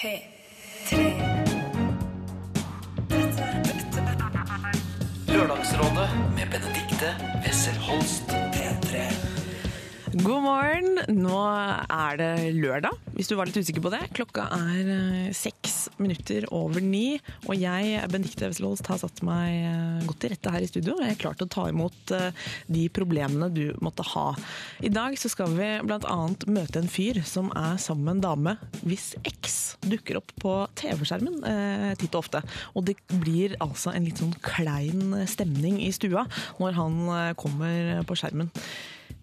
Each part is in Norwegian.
P3. Lørdagsrådet med Benedikte Wessel Holst. P3. God morgen. Nå er det lørdag, hvis du var litt usikker på det. Klokka er eh, seks minutter over ni, og jeg, Benedicte Wesselholst, har satt meg eh, godt til rette her i studio. Jeg er klar til å ta imot eh, de problemene du måtte ha. I dag så skal vi bl.a. møte en fyr som er sammen med en dame hvis eks dukker opp på TV-skjermen eh, titt og ofte. Og det blir altså en litt sånn klein stemning i stua når han kommer på skjermen.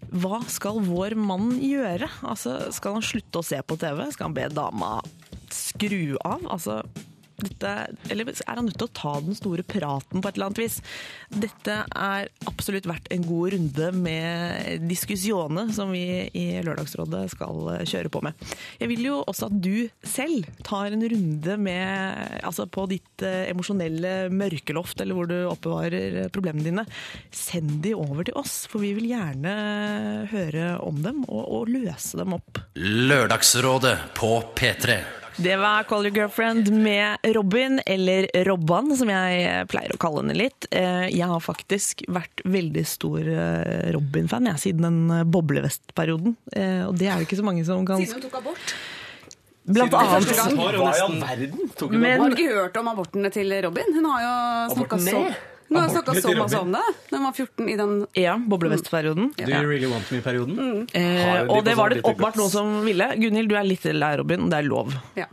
Hva skal vår mann gjøre? Altså, skal han slutte å se på TV? Skal han be dama skru av? Altså, dette, eller er han nødt til å ta den store praten på et eller annet vis? Dette er absolutt verdt en god runde med diskusjoner som vi i Lørdagsrådet skal kjøre på med. Jeg vil jo også at du selv tar en runde med, altså på ditt eh, emosjonelle mørkeloft, eller hvor du oppbevarer problemene dine. Send de over til oss, for vi vil gjerne høre om dem og, og løse dem opp. Lørdagsrådet på P3. Det var Call Your Girlfriend med Robin, eller Robban, som jeg pleier å kalle henne litt. Eh, Jeg har faktisk vært veldig stor eh, Robin-fan jeg, siden den boblevest-perioden. Eh, Og det er det ikke så mange som kan Siden hun tok abort. Blant annet. Hva i all verden? Tok hun Men- Har du ikke hørt om abortene til Robin? Hun har jo snakka så, hun har snakket snakka så masse om det. Da jeg var 14 i den ja, boblevest-perioden. Do you really want me-perioden? Eh, jo de og det var sånn det lite åpenbart noen som ville. Gunhild, du er litt lei Robin. Det er lov. Ja.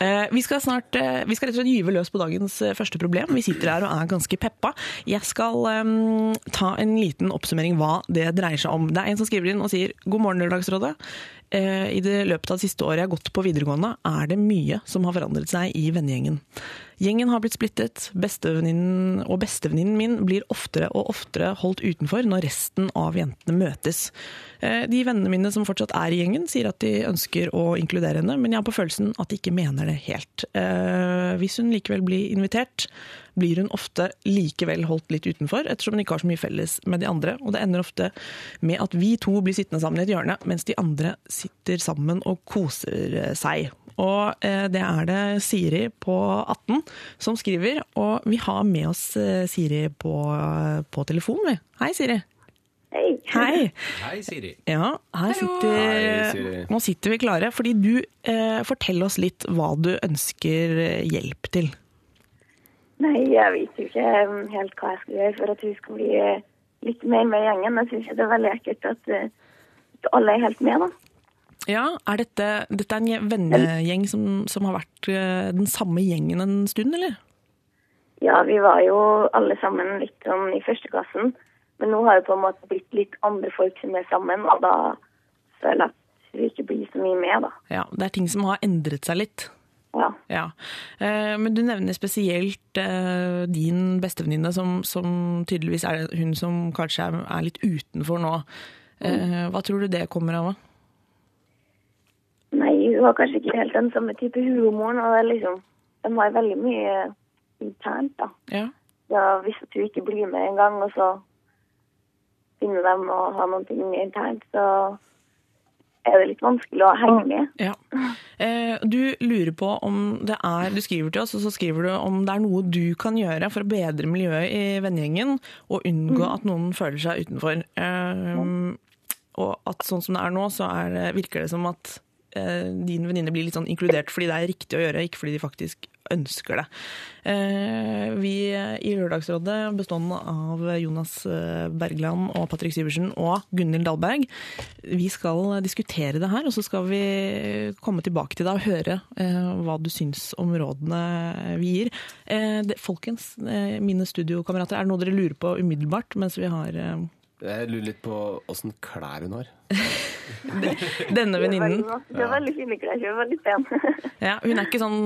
Eh, Vi skal snart eh, vi skal rett og slett gyve løs på dagens eh, første problem. Vi sitter her og er ganske peppa. Jeg skal em, ta en liten oppsummering hva det dreier seg om. Det er en som skriver inn og sier God morgen, Lørdagsrådet. Eh, I det løpet av det siste året jeg har gått på videregående, er det mye som har forandret seg i vennegjengen. Gjengen har blitt splittet, bestevenninnen og bestevenninnen min blir oftere og oftere holdt utenfor når resten av jentene møtes. Eh, De vennene mine som fortsatt er i gjengen, sier at de ønsker å inkludere henne, men jeg har på følelsen at de ikke mener det helt. Eh, Hvis hun likevel blir invitert, blir hun ofte likevel holdt litt utenfor, ettersom hun ikke har så mye felles med de andre. Og det ender ofte med at vi to blir sittende sammen i et hjørne, mens de andre sitter sammen og koser seg. Og eh, det er det Siri på 18 som skriver, og vi har med oss eh, Siri på, på telefon, vi. Hei, Siri. Hei. Hei. Hei, Siri. Ja, her sitter, Hei, Siri. nå sitter vi klare, fordi du eh, fortell oss litt hva du ønsker eh, hjelp til. Nei, jeg vet jo ikke helt hva jeg skal gjøre for at hun skal bli eh, litt mer med gjengen. Jeg syns det er veldig ekkelt at eh, alle er helt med, da. Ja, er dette, dette er en vennegjeng som, som har vært eh, den samme gjengen en stund, eller? Ja, vi var jo alle sammen litt sånn i førsteklassen, men nå har det på en måte blitt litt andre folk som er sammen, og da føler jeg at vi ikke blir så mye med, da. Ja, det er ting som har endret seg litt. Ja. Ja. Eh, Men du nevner spesielt eh, din bestevenninne, som, som tydeligvis er hun som kanskje er, litt utenfor nå. Eh, Hva tror du det kommer av? Nei, hun var kanskje ikke helt den samme type humoren, og det er liksom, de har veldig mye internt, da. Ja. Ja, hvis hun ikke blir med en gang, og så finner de å ha noe internt, så er det litt vanskelig å henge med. Ja. Eh, Du lurer på om det er Du skriver til oss, og så skriver du om det er noe du kan gjøre for å bedre miljøet i vennegjengen og unngå at noen føler seg utenfor. Eh, Og at sånn som det er nå, så er, virker det som at eh, din venninne blir litt sånn inkludert fordi det er riktig å gjøre, ikke fordi de faktisk ønsker det. Eh, Vi i Lørdagsrådet, bestående av Jonas eh, Bergland og Patrick Syversen og Gunhild Dahlberg, vi skal diskutere det her, og så skal vi komme tilbake til deg og høre eh, hva du syns om rådene vi gir. Folkens, mine studiokamerater, er det noe dere lurer på umiddelbart mens vi har Jeg lurer litt på åssen klær hun har. denne venninnen? Hun har veldig fine klær, hun er veldig pen. Ja, hun er ikke sånn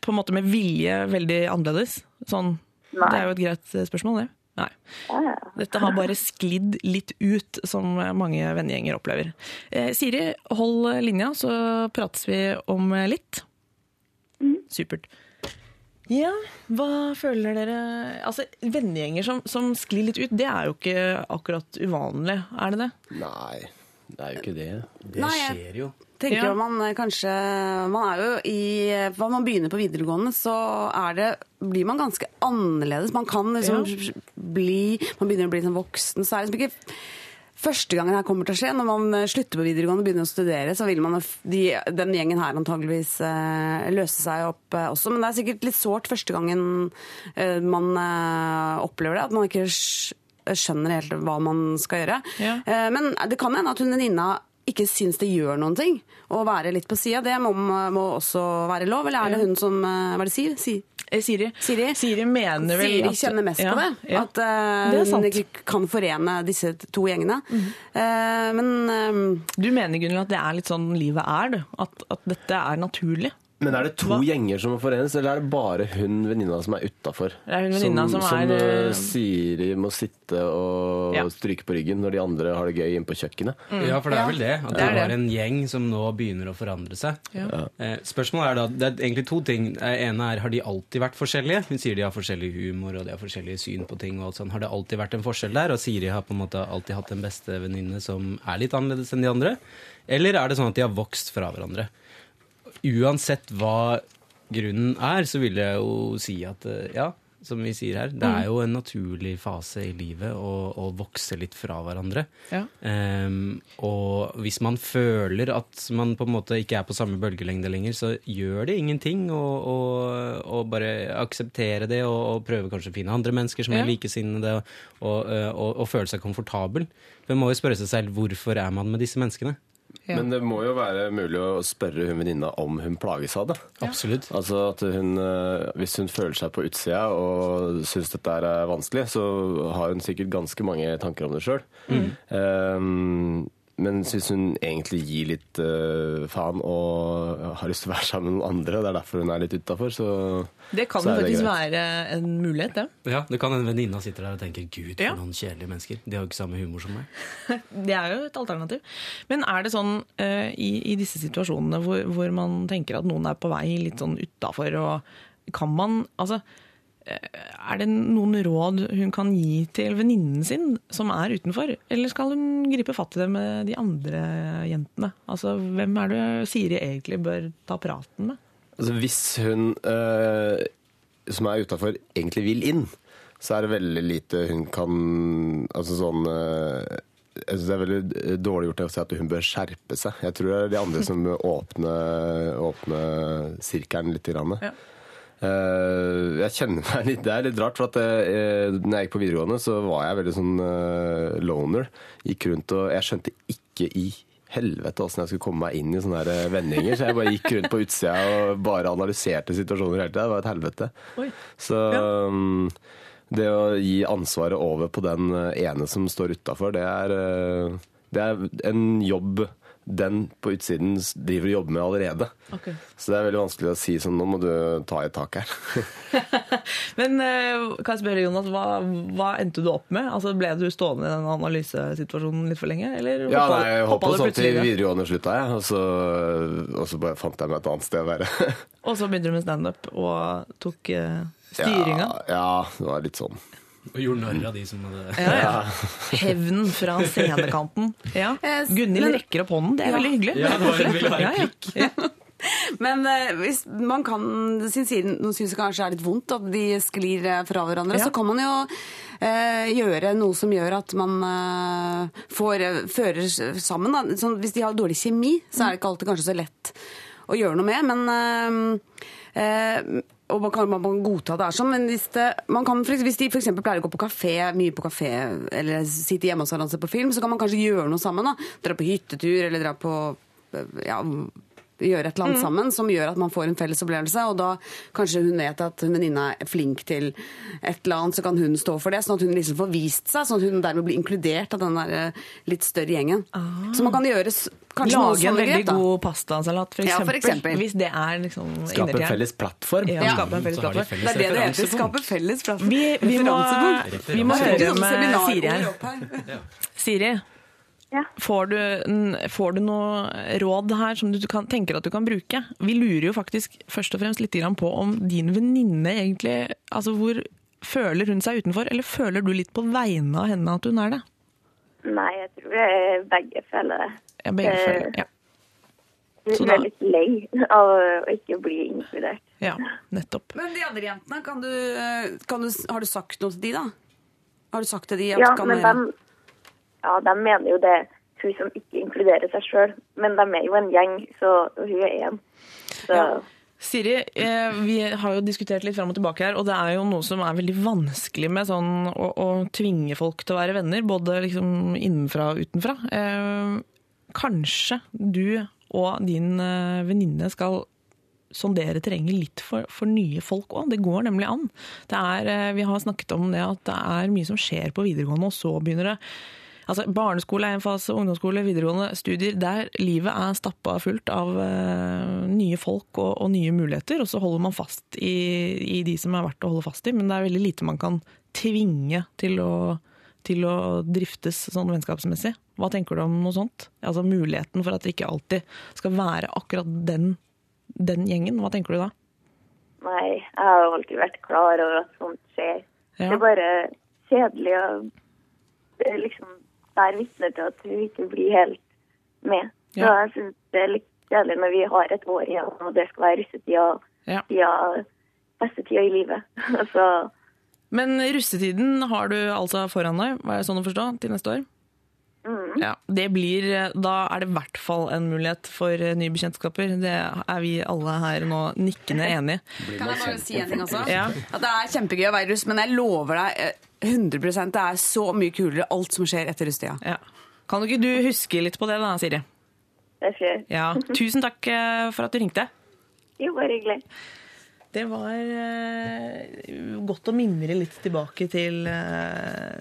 på en måte med vilje veldig annerledes? Sånn, det er jo et greit eh, spørsmål, det. Nei. Ja, ja. Dette har bare sklidd litt ut, som mange vennegjenger opplever. Eh, Siri, hold linja, så prates vi om litt. Supert. Ja, hva føler dere Altså, Vennegjenger som, som sklir litt ut, det er jo ikke akkurat uvanlig, er det det? Nei, det er jo ikke det. Det Nei, jeg- skjer jo. tenker Ja. man eh, kanskje Man er jo i Hva man begynner på videregående, så er det blir man ganske annerledes. Man kan liksom bli Man begynner å bli sånn voksen, så er det liksom ikke Første gangen her kommer til å skje, når man eh, slutter på videregående og begynner å studere, så vil man, de, den gjengen her antageligvis eh, løse seg opp eh, også. Men det er sikkert litt sårt første gangen man opplever det, at man ikke skjønner helt hva man skal gjøre. Ja. Eh, Men det kan hende at hun venninna ikke syns det gjør noen ting å være litt på sida. Det må, må også være lov. Eller er det hun som Hva er det sier? Si. Eh, Siri. Siri? mener vel Siri kjenner mest Ja, på det. ja. At eh, hun ikke kan forene disse to gjengene. Eh, men eh, Du mener Gunnel, at det er litt sånn livet er, du? At, at dette er naturlig? Men er det to Hva? gjenger som må forenes, eller er det bare hun venninna som er utafor? Det hun venninna som er, eh, eh, Siri må sitte og Ja. stryke på ryggen når de andre har det gøy inne på kjøkkenet. Ja, for det er vel det. At Det det var en gjeng som nå begynner å forandre seg. Ja. Eh, spørsmålet er da, Det er egentlig to ting. Det ene er har de alltid vært forskjellige. Hun sier de har forskjellig humor og de har forskjellige syn på ting. og alt sånt. Har det alltid vært en forskjell der? Og Siri har på en måte alltid hatt en beste venninne som er litt annerledes enn de andre? Eller er det sånn at de har vokst fra hverandre? Uansett hva grunnen er, så vil jeg jo si at eh, ja, som vi sier her, det er jo en naturlig fase i livet å, å vokse litt fra hverandre. Ja. Um, og hvis man føler at man på en måte ikke er på samme bølgelengde lenger, så gjør det ingenting å, bare akseptere det og, og prøve kanskje å finne andre mennesker som Ja. er likesinnede, og, og, og, og føle seg komfortabel. Man må jo spørre seg selv hvorfor er man med disse menneskene? Ja. Men det må jo være mulig å spørre hun venninna om hun plages av det. Absolutt. Altså at hun, eh, Hvis hun føler seg på utsida og syns dette er vanskelig, så har hun sikkert ganske mange tanker om det sjøl. Men syns hun egentlig gir litt uh, faen og har lyst til å være sammen med noen andre, det er derfor hun er litt utafor, så Det kan så jo er det faktisk greit. være en mulighet, det. Ja, Det kan en venninne sitter der og tenker 'gud, for Ja. noen kjedelige mennesker'. De har jo ikke samme humor som meg. Det er jo et alternativ. Men er det sånn uh, i, i disse situasjonene hvor, hvor man tenker at noen er på vei litt sånn utafor, og kan man Altså, er det noen råd hun kan gi til venninnen sin som er utenfor? Eller skal hun gripe fatt i det med de andre jentene? Altså, hvem er det Siri egentlig bør ta praten med? Altså, hvis hun øh, som er utafor, egentlig vil inn, så er det veldig lite hun kan Altså sånn øh, jeg synes Det er veldig dårlig gjort å si at hun bør skjerpe seg. Jeg tror det er de andre som åpner, åpne, åpne sirkelen litt. Grann. Ja. Eh, jeg kjenner meg litt Det er litt rart, for at jeg, når jeg gikk på videregående, så var jeg veldig sånn eh, loner. Gikk rundt og Jeg skjønte ikke i helvete åssen jeg skulle komme meg inn i sånne her eh, vendinger. Så jeg bare gikk rundt på utsida og bare analyserte situasjoner hele tida. Det var et helvete. Oi. Så um, det å gi ansvaret over på den eh, ene som står utafor, det, eh, det er en jobb den på utsiden driver og jobber med allerede. Okay. Så det er veldig vanskelig å si sånn Nå må du ta i et tak her. Men eh, kan jeg spørre, Jonas, hva, hva endte du opp med? Altså, ble du stående i den analysesituasjonen litt for lenge? Eller Ja, hoppa- nei, jeg hoppa hoppa sånn til videregående slutta jeg, og så, og så bare fant jeg meg et annet sted å være. Og så begynte du med standup og tok uh, styringa. Ja, ja, det var litt sånn. Og gjorde narr av de som hadde Ja, ja. Hevnen fra scenekanten. Ja. Eh, Gunhild rekker opp hånden, det er Ja. veldig hyggelig. Ja, det var- en være Ja, ja. Men eh, hvis man kan, siden siden noen syns det kanskje er litt vondt at de sklir eh, fra hverandre, Ja. så kan man jo eh, gjøre noe som gjør at man eh, får eh, fører sammen. Da. Sånn, hvis de har dårlig kjemi, så er det ikke alltid kanskje så lett å gjøre noe med. Men og man kan, man kan godta det er sånn, men hvis, det, kan, hvis de f.eks. pleier å gå på kafé, mye på kafé, eller sitte hjemme hos hverandre og se på film, så kan man kanskje gjøre noe sammen. da. Dra på hyttetur, eller dra på ja, gjøre et eller annet sammen som gjør at man får en felles opplevelse. Og da kanskje hun vet at venninna er flink til et eller annet, så kan hun stå for det. Sånn at hun liksom får vist seg, sånn at hun dermed blir inkludert av den der eh, litt større gjengen. Så man kan gjøre kanskje Lage en veldig greit, god pastasalat, for Ja, for eksempel. Hvis det er liksom Skape en felles plattform. Ja, Ja. skape en felles Så har de plattform. Det er det det heter. referansepunkt. Skape felles plattform. Vi, vi, må, vi må høre med Siri her. Siri, Ja. får du, får du noe råd her som du kan, tenker at du kan bruke? Vi lurer jo faktisk først og fremst litt på om din venninne egentlig altså hvor Føler hun seg utenfor, eller føler du litt på vegne av henne at hun er det? Nei, jeg tror det er begge føler det. Ja, begge Eh, føler, ja. Hun Så da- er litt lei av å ikke bli inkludert. Ja, nettopp. Men de andre jentene, kan du, kan du, har du sagt noe til de, da? Har du sagt til de at Ja, kan men de, ja, de mener jo det hun som ikke inkluderer seg sjøl. Men de er jo en gjeng, så hun er én. Siri, eh, vi har jo diskutert litt fram og tilbake her, og det er jo noe som er veldig vanskelig med sånn å, å tvinge folk til å være venner, både liksom innenfra og utenfra. Eh, kanskje du og din eh, venninne skal sondere terrenget litt for, for nye folk òg. Det går nemlig an. Er, vi har snakket om det at det er mye som skjer på videregående, og så begynner det Altså, Barneskole er en fase, ungdomsskole, videregående studier. Der livet er stappa fullt av uh, nye folk og, og nye muligheter. Og så holder man fast i, i de som er verdt å holde fast i. Men det er veldig lite man kan tvinge til å, til å driftes sånn vennskapsmessig. Hva tenker du om noe sånt? Altså Muligheten for at det ikke alltid skal være akkurat den, den gjengen. Hva tenker du da? nei, jeg har jo alltid vært klar over at sånt skjer. Ja. Det er bare kjedelig å liksom være vitne til at hun ikke blir helt med. Så jeg syns det er litt kjedelig når vi har et år igjen, og det skal være russetida, Ja. tida, beste tida i livet. så Men russetiden har du altså foran deg, var jeg sånn å forstå, til neste år? Ja, det blir, Da er det i hvert fall en mulighet for nye bekjentskaper. Det er vi alle her nå nikkende enig i. Kan jeg bare si en ting også? Ja. At det er kjempegøy å være russ, men jeg lover deg eh, 100 det er så mye kulere alt som skjer etter russetida. Ja. Kan du ikke du huske litt på det da, Siri? det skjer. Ja. Tusen takk eh, for at du ringte. Jo, bare hyggelig. Det var uh, godt å mimre litt tilbake til uh,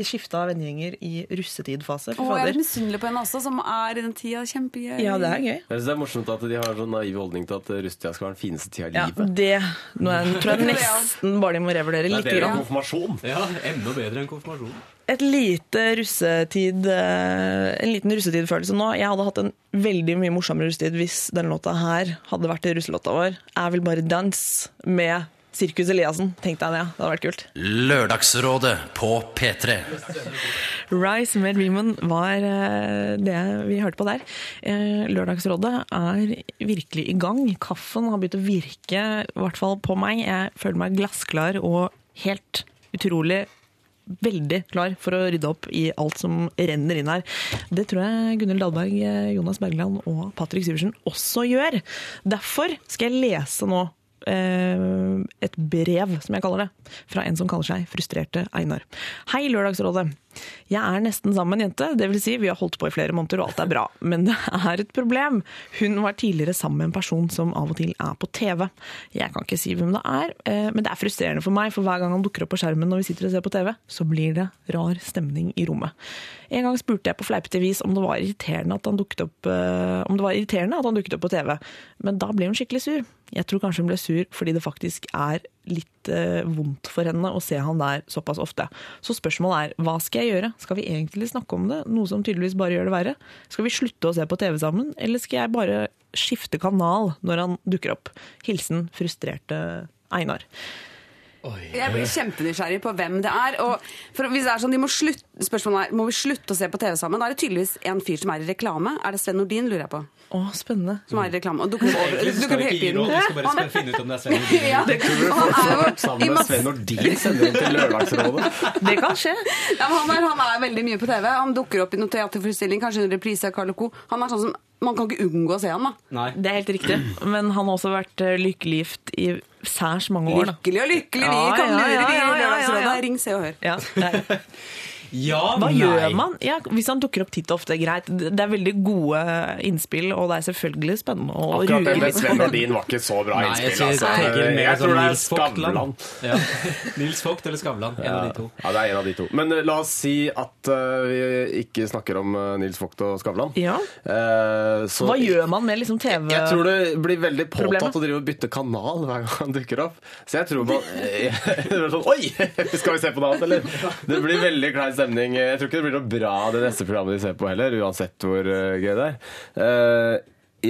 skifte av vennegjenger i russetidfase. Og jeg er misunnelig på henne også, som er i den tida. Kjempegøy. Ja, det er gøy. Jeg synes det er morsomt at de har en sånn naiv holdning til at russetida skal være den fineste tida i Ja, livet. det nå er, tror jeg nesten bare de må revurdere Det er litt. bedre enn konfirmasjon. Ja, enda bedre enn konfirmasjon. Et lite russetid, eh, en liten russetidfølelse nå. Jeg hadde hatt en veldig mye morsommere russetid hvis denne låta her hadde vært russelåta vår. Jeg vil bare danse med Sirkus Eliassen. tenkte jeg det, det hadde vært kult. Lørdagsrådet på P3. Rise med Dreamen var eh, det vi hørte på der. Eh, Lørdagsrådet er virkelig i gang. Kaffen har begynt å virke, i hvert fall på meg. Jeg føler meg glassklar og helt utrolig veldig klar for å rydde opp i alt som renner inn her. Det tror jeg Gunhild Dahlberg, eh, Jonas Bergland og Patrick Syversen også gjør. Derfor skal jeg lese nå et brev, som jeg kaller det, fra en som kaller seg Frustrerte Einar. Hei, Lørdagsrådet. Jeg er nesten sammen med en jente, vil si vi har holdt på i flere måneder og alt er bra. Men det er et problem. Hun var tidligere sammen med en person som av og til er på TV. Jeg kan ikke si hvem det er, eh, men det er frustrerende for meg, for hver gang han dukker opp på skjermen når vi sitter og ser på TV, så blir det rar stemning i rommet. En gang spurte jeg på fleipete vis om det var irriterende at han dukket opp, eh, han dukket opp på TV, men da ble hun skikkelig sur. Jeg tror kanskje hun ble sur fordi det faktisk er litt eh, vondt for henne å se han der såpass ofte. Så spørsmålet er, hva skal jeg gjøre? Skal vi egentlig snakke om det, noe som tydeligvis bare gjør det verre? Skal vi slutte å se på TV sammen, eller skal jeg bare skifte kanal når han dukker opp? Hilsen frustrerte Einar. Jeg blir kjempenysgjerrig på hvem det er. Og for hvis det er sånn, de må slutte, Spørsmålet er må vi slutte å se på TV sammen. Da er det tydeligvis en fyr som er i reklame. Er det Sven Nordin, lurer jeg på? Å, spennende. Som er i reklame. Og dukker opp over- Egentlig så skal vi hele ikke gi tiden. råd, vi skal bare Han finne ut om det er Sven Nordin. Ja, Det er jo i Sammen med Sven Nordin sender hun til Lørdagsrådet. Det kan skje. Ja, men han, er, han er veldig mye på TV. Han dukker opp i noen teaterforestilling, kanskje en reprise av Carl Co. Han er sånn som Man kan ikke unngå å se han, da. Nei. Det er helt riktig. Men han har også vært eh, lykkelig gift i særs mange år, da. Lykkelig og lykkelig, vi Ja, kan ja, lure ja, ja, ja, ja, ja. Ring, se og hør. Ja. Ja, Hva nei. gjør man? Ja, hvis han dukker opp titt og ofte, greit. Det er veldig gode innspill, og det er selvfølgelig spennende å Akkurat det ruge med litt Sven den. Nordin var ikke så bra Nei, jeg innspill. Altså. jeg, jeg, Jeg sånn tror det er Nils Skavlan. Ja. Nils Vogt eller Skavlan. En av de to. Ja, det er en av de to. Men eh, la oss si at uh, vi ikke snakker om uh, Nils Vogt og Skavlan. Ja. Eh, så Hva gjør man med liksom TV? Jeg tror det blir veldig påtatt å drive og bytte kanal hver gang han dukker opp. Så jeg tror man sånn, Oi! Skal vi se på noe annet, eller? Det blir veldig klein stemning. Jeg tror ikke det blir noe bra det neste programmet vi ser på heller, uansett hvor uh, gøy det er. Eh,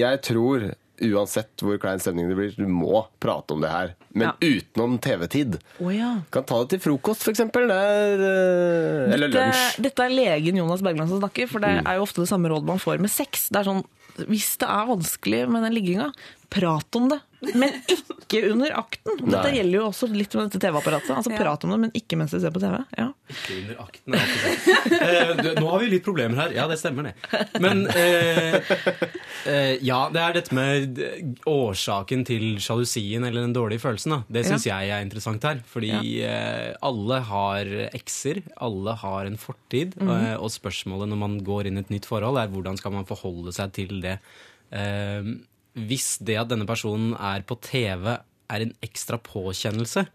jeg tror uansett hvor klein stemning det blir, du må prate om det her. Men Ja. utenom TV-tid. Oh, ja. Kan ta det til frokost. Det er, eh, eller lunsj. dette er legen Jonas Bergland som snakker, for det Mm. er jo ofte det samme rådet man får med sex. Det er sånn hvis det er vanskelig med den ligginga, prat om det. Men ikke under akten. Dette Nei. gjelder jo også litt med dette TV-apparatet. Altså Prat om det, men ikke mens du ser på TV. Ja. Ikke under akten. Eh, nå har vi litt problemer her. Ja, det stemmer, det. Men eh, eh, ja, det er dette med årsaken til sjalusien eller den dårlige følelsen. Da. Det syns jeg er interessant her. Fordi eh, alle har ekser, alle har en fortid. eh, og spørsmålet når man går inn i et nytt forhold, er hvordan skal man forholde seg til det. Eh, hvis det at denne personen er på TV, er en ekstra påkjennelse,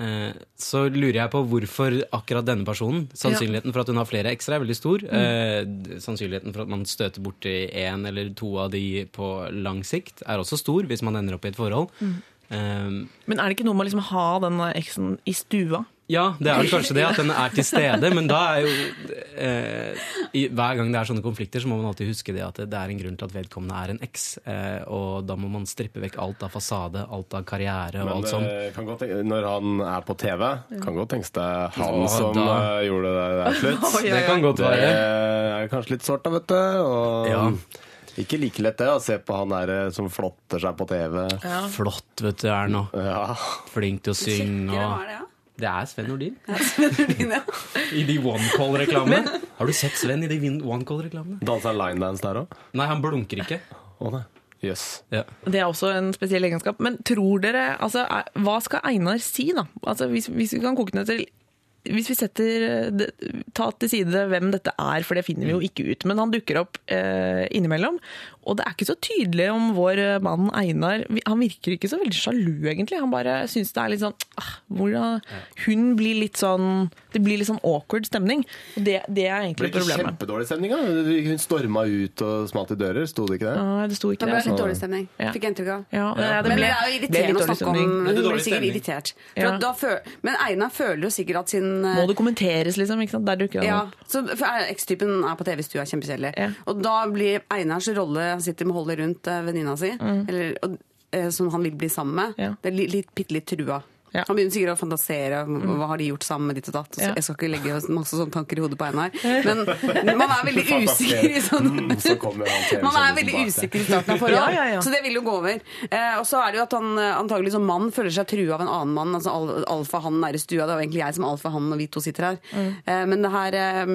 Eh, så lurer jeg på hvorfor akkurat denne personen Sannsynligheten for at hun har flere ekstra er veldig stor. Eh, sannsynligheten for at man støter borti én eller to av de på lang sikt, er også stor hvis man ender opp i et forhold. Eh, Men er det ikke noe med å liksom ha den eksen i stua? Ja, det er vel kanskje det, at den er til stede, men da er jo eh, i, Hver gang det er sånne konflikter, så må man alltid huske det at det er en grunn til at vedkommende er en eks, eh, og da må man strippe vekk alt av fasade, alt av karriere og Men alt sånt. eh, kan godt tenke, når han er på TV, kan godt tenkes det er han ja, som da- eh, gjorde det der slutt. Oh, ja, ja. Det kan godt være. Det er kanskje litt sårt, da, vet du. Og Ja. ikke like lett det å se på han der eh, som flotter seg på TV. Flott, vet du, er nå. Ja. Flink til å synge Kjekkere og var det, er Sven Nordin. Nordin, ja. I de OneCall-reklamene. Har du sett Sven i de OneCall-reklamene? Dansa linedance der òg? Nei, han blunker ikke. Å nei. Yes. Ja. Det er også en spesiell egenskap. Men tror dere altså, er- Hva skal Einar si, da? Altså, hvis, hvis vi kan koke ned til hvis vi setter Ta til side hvem dette er, for det finner vi jo ikke ut. Men han dukker opp eh, innimellom. Og det er ikke så tydelig om vår mann Einar Han virker ikke så veldig sjalu, egentlig. Han bare syns det er litt sånn ah, hvordan, Hun blir litt sånn Det blir litt sånn awkward stemning. Og det, det er Ble egentlig ikke problemet. kjempedårlig stemning, da? Hun storma ut og smalt i dører, sto det ikke det? Ja, det sto ikke Det ble det. litt altså. dårlig stemning, Ja. fikk jeg inntrykk av. Ja, ja, det Men det er jo irriterende å snakke om. Det Hun blir sikkert irritert. For Ja. at da føl men Einar føler jo sikkert at sin eh, Må det kommenteres, liksom? Ikke sant? Der dukker han ja, opp. så for X-typen er på TV i stua, kjempekjedelig. Ja. Og da blir Einars rolle Han sitter med holdet rundt eh, venninna si, eller, og, eh, som han vil bli sammen med. Mm. Ja. Det er litt, litt, bitte litt trua. Ja. Mm. Han begynner sikkert å fantasere. Hva har de gjort sammen med ditt og datt? Ja. Jeg skal ikke legge masse sånne tanker i hodet på Einar. Men man er veldig usikker i sånn Mm, så Man er veldig usikker i starten av forhold, Ja, så det vil jo gå over. Eh, og så er det jo at han antagelig som mann føler seg trua av en annen mann. altså al Alfahannen er i stua. Det er jo egentlig jeg som er alfahann når vi to sitter her. Mm. Eh, men det her eh,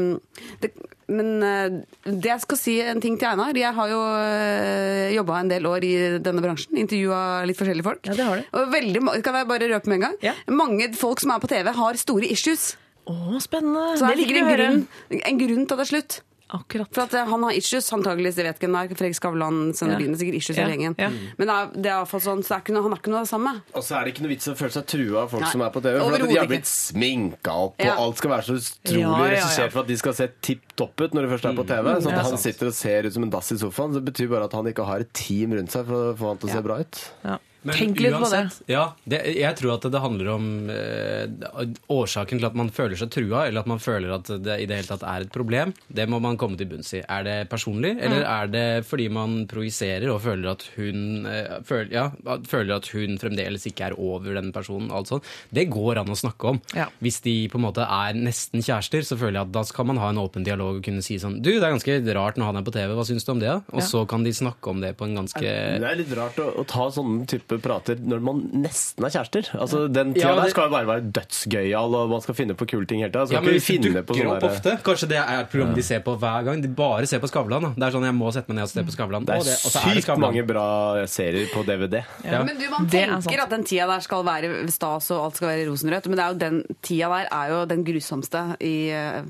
det, Men eh, det jeg skal si en ting til Einar. Jeg har jo uh, jobba en del år i denne bransjen. Intervjua litt forskjellige folk. Ja, det har du. Og veldig, kan jeg bare røpe med en gang? Ja. Mange folk som er på TV, har store issues. Å, spennende! Så vi ligger en grunn, en grunn til at det er slutt. Akkurat. For at eh, han har issues, antageligvis. Jeg vet ikke hvem. Fredrik Skavlan, sender Ja. Sikkert issues Ja, hele gjengen. ja. Men det er, det er sånn, så det er ikke noe, han er ikke noe av det samme. Og så er det ikke noe vits i å føle seg trua av folk Nei, som er på TV. For at de har blitt sminka opp, og alt skal være så utrolig Ja, ja, ja. regissert for at de skal se tipp topp ut når de først er på TV. Så Ja, at han sitter og ser ut som en dass i sofaen, det betyr bare at han ikke har et team rundt seg for å få han til å se bra ut. Ja. Men Tenk litt på det. Ja, det, jeg tror at det handler om eh, årsaken til at man føler seg trua, eller at man føler at det i det hele tatt er et problem. Det må man komme til bunns i. Er det personlig, eller er det fordi man projiserer og føler at hun eh, føler, ja, føler at hun fremdeles ikke er over den personen? Alt sånt. Det går an å snakke om. Ja. Hvis de på en måte er nesten kjærester, så føler jeg at da skal man ha en åpen dialog og kunne si sånn Du, det er ganske rart når han er på TV, hva syns du om det? Og Ja. så kan de snakke om det på en ganske Det er litt rart å, å ta sånne type prater når man nesten er kjærester. Altså, Den tida Ja, der skal jo bare være dødsgøyal, og man skal finne på kule ting hele tida. Ja, men hvis det dukker opp der- ofte Kanskje det er et program de ser på hver gang. De bare ser på Skavlan. da. Det er sånn jeg må sette meg ned og se på Skavlan. Det og er og er sykt mange bra serier på DVD. Ja. Men du, Man Det er tenker at den tida der skal være stas og alt skal være rosenrødt, men det er jo den tida der er jo den grusomste i eh,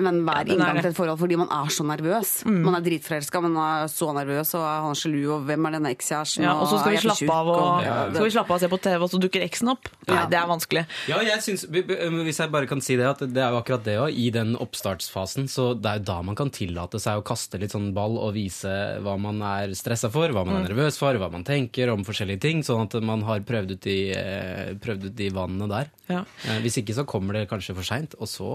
men hver er inngang til et forhold, fordi man er så nervøs. Man er dritforelska, man er så nervøs, og er sjalu, og hvem er denne ekskjæresten? Ja, og så skal vi slappe av og, og, Ja, skal vi slappe av og se på TV, og så dukker eksen opp. Nei, det er vanskelig. Ja, jeg synes, Hvis jeg bare kan si det, at det er jo akkurat det òg. I den oppstartsfasen, så det er jo da man kan tillate seg å kaste litt sånn ball og vise hva man er stressa for, hva man er nervøs for, hva man tenker om forskjellige ting. Sånn at man har prøvd ut de, prøvd ut de vannene der. Ja. Eh, Hvis ikke så kommer det kanskje for seint, og så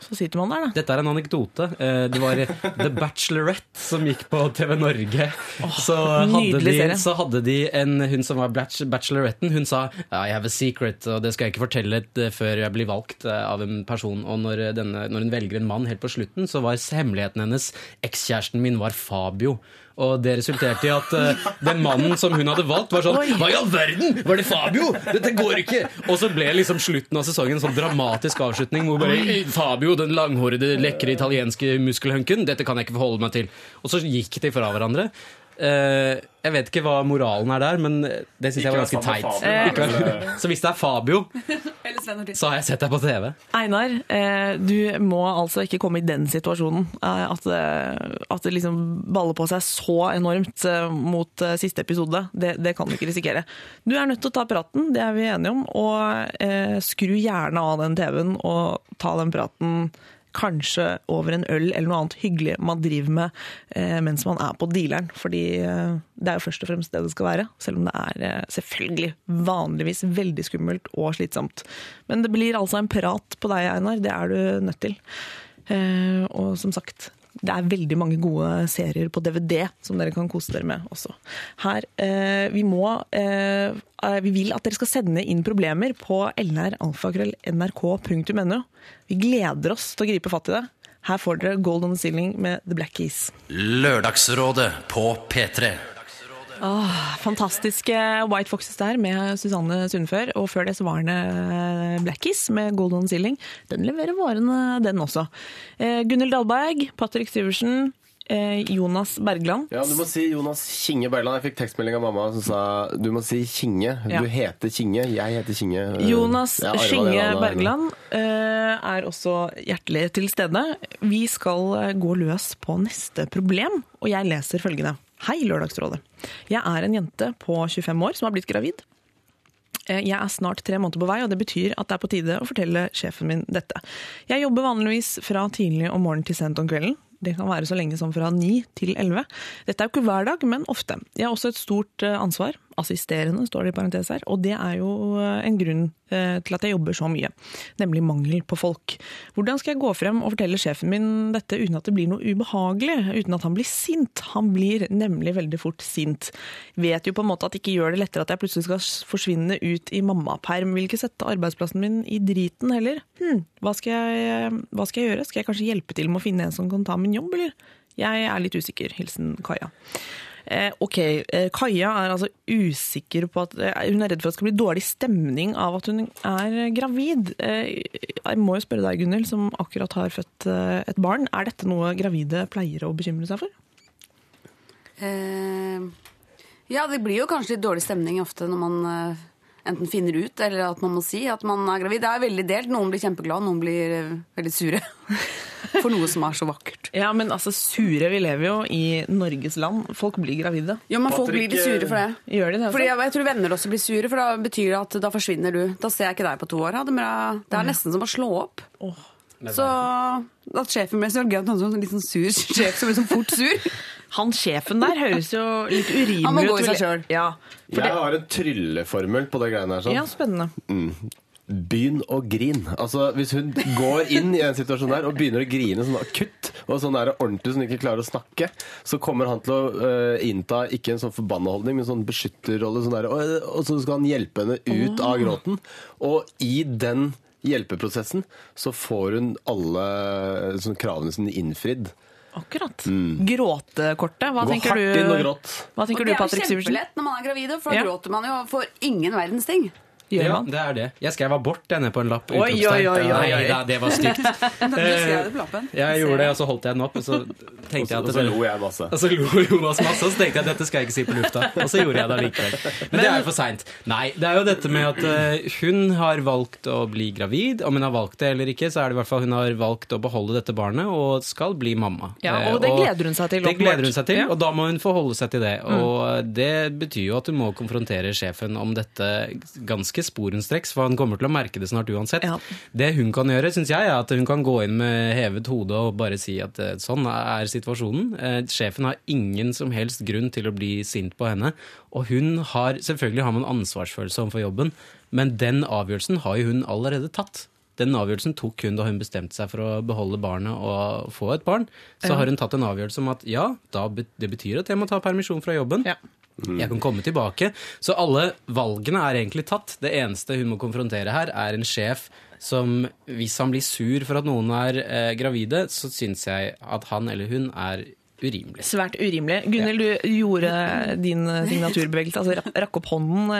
Så sitter man der, da. Dette er en anekdote. Eh, Det var The Bachelorette som gikk på TV Norge. så, hadde de, så hadde de en hun som var bacheloretten. Hun sa I have a secret, og det skal jeg ikke fortelle eh, før jeg blir valgt eh, av en person. Og når, denne, når hun velger en mann helt på slutten, så var hemmeligheten hennes ekskjæresten min var Fabio. Og det resulterte i at uh, den mannen som hun hadde valgt, var sånn Hva i all verden? Var det Fabio? Dette går ikke! Og så ble liksom slutten av sesongen en sånn dramatisk avslutning hvor bare Fabio, den langhårede, lekre italienske muskelhunken, dette kan jeg ikke forholde meg til. Og så gikk de fra hverandre. Eh, jeg vet ikke hva moralen er der, men det syns jeg var ganske teit. Fabio, vær- Så hvis det er Fabio, så har jeg sett deg på TV. Einar, eh, du må altså ikke komme i den situasjonen. eh, At, eh, at det liksom baller på seg så enormt eh, mot eh, siste episode. Det, det kan du ikke risikere. Du er nødt til å ta praten, det er vi enige om. Og eh, skru gjerne av den TV-en og ta den praten kanskje over en øl eller noe annet hyggelig man driver med eh, mens man er på dealeren. Fordi eh, det er jo først og fremst det det skal være. Selv om det er eh, selvfølgelig vanligvis veldig skummelt og slitsomt. Men det blir altså en prat på deg, Einar. Det er du nødt til. Eh, og som sagt, det er veldig mange gode serier på DVD som dere kan kose dere med også. Her, eh, vi må eh, eh, Vi vil at dere skal sende inn problemer på lralfakrøll.nrk.no. Vi gleder oss til å gripe fatt i det. Her får dere Gold on the Ceiling med The Black Keys. Lørdagsrådet på P3. Fantastiske White Foxes der med Susanne Sundfør. Og før det så var det eh, Blackies med Golden Ceiling. Den leverer varene, den også. Eh, Gunhild Dahlberg, Patrick Syversen, eh, Jonas Bergland. Ja, du må si Jonas Kinge Bergland. Jeg fikk tekstmelding av mamma som sa du må si Kinge. Ja. Du heter Kinge, jeg heter Kinge. Jonas her. Bergland eh, er også hjertelig til stede. Vi skal eh, gå løs på neste problem, og jeg leser følgende. Hei, Lørdagsrådet. Jeg er en jente på 25 år som har blitt gravid. Eh, Jeg er snart tre måneder på vei, og det betyr at det er på tide å fortelle sjefen min dette. Jeg jobber vanligvis fra tidlig om morgenen til sent om kvelden. Det kan være så lenge som fra ni til 11. Dette er jo ikke hver dag, men ofte. Jeg har også et stort eh, ansvar. Assisterende, står det i parentes her. Og det er jo eh, en grunn eh, til at jeg jobber så mye. Nemlig mangel på folk. Hvordan skal jeg gå frem og fortelle sjefen min dette uten at det blir noe ubehagelig? Uten at han blir sint? Han blir nemlig veldig fort sint. Vet jo på en måte at det ikke gjør det lettere at jeg plutselig skal forsvinne ut i mammaperm. Vil ikke sette arbeidsplassen min i driten heller. Hm, hva skal, jeg, hva skal jeg gjøre? Skal jeg kanskje hjelpe til med å finne en som kan ta min jobb, eller? Jeg er litt usikker. Hilsen Kaja. Eh, ok, eh, Kaja er altså usikker på at eh, Hun er redd for at det skal bli dårlig stemning av at hun er gravid. Jeg må jo spørre deg, Gunhild, som akkurat har født et barn. Er dette noe gravide pleier å bekymre seg for? Eh, ja, det blir jo kanskje litt dårlig stemning ofte når man enten finner ut eller at man må si at man er gravid. Det er veldig delt. Noen blir kjempeglade, noen blir eh, veldig sure. For noe som er så vakkert. Ja, men altså sure, vi lever jo i Norges land. Folk blir gravide. Jo, men folk blir litt sure for det. Gjør de det? Fordi jeg, jeg tror venner også blir sure, for da betyr det at da forsvinner du. Da ser jeg ikke deg på to år. Ha det er nesten som å slå opp. Så at sjefen ble så gøy at han var en litt sånn sur sjef som ble så fort sur. Han sjefen der høres jo litt urimelig ut. Han må gå i seg sjøl. selv. Ja, Jeg det, har en trylleformel på det greiene her. sånn. ja, spennende. Begynn å grine. Altså, hvis hun går inn i en situasjon der og begynner å grine sånn akutt, og sånn der ordentlig så hun ikke klarer å snakke, så kommer han til å uh, innta ikke en sånn forbanna holdning, men sånn beskytterrolle. Sånn der, og, og så skal han hjelpe henne ut av gråten. Og i den hjelpeprosessen så får hun alle sånn, kravene sine innfridd. Akkurat. Gråtekortet. Hva Gå tenker du, hva tenker du det er jo kjempelett når man er gravid, for da Ja. gråter man jo for ingen verdens ting. Gjør Ja, man? det er det. Jeg skrev abort denne på en lapp. Oi, oi, oi. Nei da, det var stygt. Det lappen. Jeg gjorde det, og så holdt jeg den opp, og så tenkte jeg og så lo jeg masse. Og så lo Jonas masse, og så tenkte jeg at dette skal jeg ikke si på lufta. Og så gjorde jeg det allikevel. Men det er jo for seint. Nei, det er jo dette med at eh, hun har valgt å bli gravid. Om hun har valgt det eller ikke, så er det i hvert fall hun har valgt å beholde dette barnet og skal bli mamma. Ja, Eh, og det gleder hun seg til, Det gleder hun seg til, Mm. og da må hun forholde seg til det. Og det betyr jo at hun må konfrontere sjefen om dette ganske sporenstreks, for han kommer til å merke det snart uansett. Ja. Det hun kan gjøre, syns jeg, er at hun kan gå inn med hevet hode og bare si at eh, sånn er situasjonen. Eh, Sjefen har ingen som helst grunn til å bli sint på henne. Og hun har Selvfølgelig har man ansvarsfølelse overfor jobben, men den avgjørelsen har jo hun allerede tatt. Den avgjørelsen tok hun da hun bestemte seg for å beholde barnet og få et barn. Så har hun tatt en avgjørelse om at ja, da, det betyr at jeg må ta permisjon fra jobben. Ja. Jeg kan komme tilbake. Så alle valgene er egentlig tatt. Det eneste hun må konfrontere her, er en sjef som, hvis han blir sur for at noen er eh, gravide, så syns jeg at han eller hun er urimelig. Svært urimelig. Gunhild, du gjorde din signaturbevegelse, altså rakk opp hånden.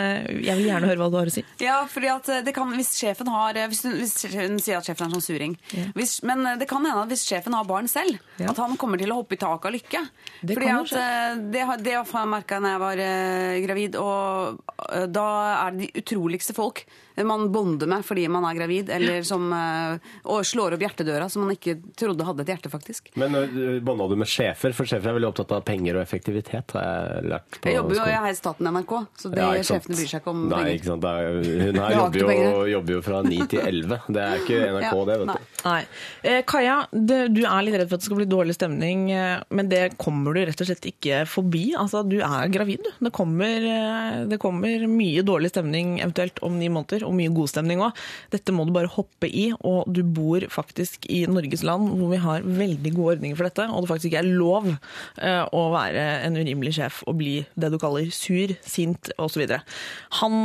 Jeg vil gjerne høre hva du har å si. Ja, fordi at det kan, hvis sjefen har Hvis hun, hvis hun sier at sjefen er sånn suring hvis, Men det kan hende at hvis sjefen har barn selv, Ja. at han kommer til å hoppe i taket av lykke. Det fordi kan at eh, det, har- det har jeg merka da jeg var eh, gravid, og eh, da er det de utroligste folk man bonder med fordi man er gravid, eller som eh, Og slår opp hjertedøra som man ikke trodde hadde et hjerte, faktisk. Men uh, bånda du med sjefer? For sjefer er veldig opptatt av penger og effektivitet, har jeg lært på Jeg jobber jo jeg er i staten NRK, så det, Ja, sjefene bryr seg ikke om Nei, ikke sant. Er, hun her jobber jo, jobber jo fra 9 til 11. Det er ikke NRK, Ja, det, vet nei. du. Nei. Eh, Kaja, det, du er litt redd for at det skal bli dårlig stemning, eh, men det kommer du rett og slett ikke forbi. Altså, du er gravid, du. Det kommer, eh, det kommer mye dårlig stemning eventuelt om ni måneder, og mye god stemning òg. Dette må du bare hoppe i, og du bor faktisk i Norges land hvor vi har veldig gode ordninger for dette, og det faktisk ikke er lov eh, å være en urimelig sjef og bli det du kaller sur, sint osv. Han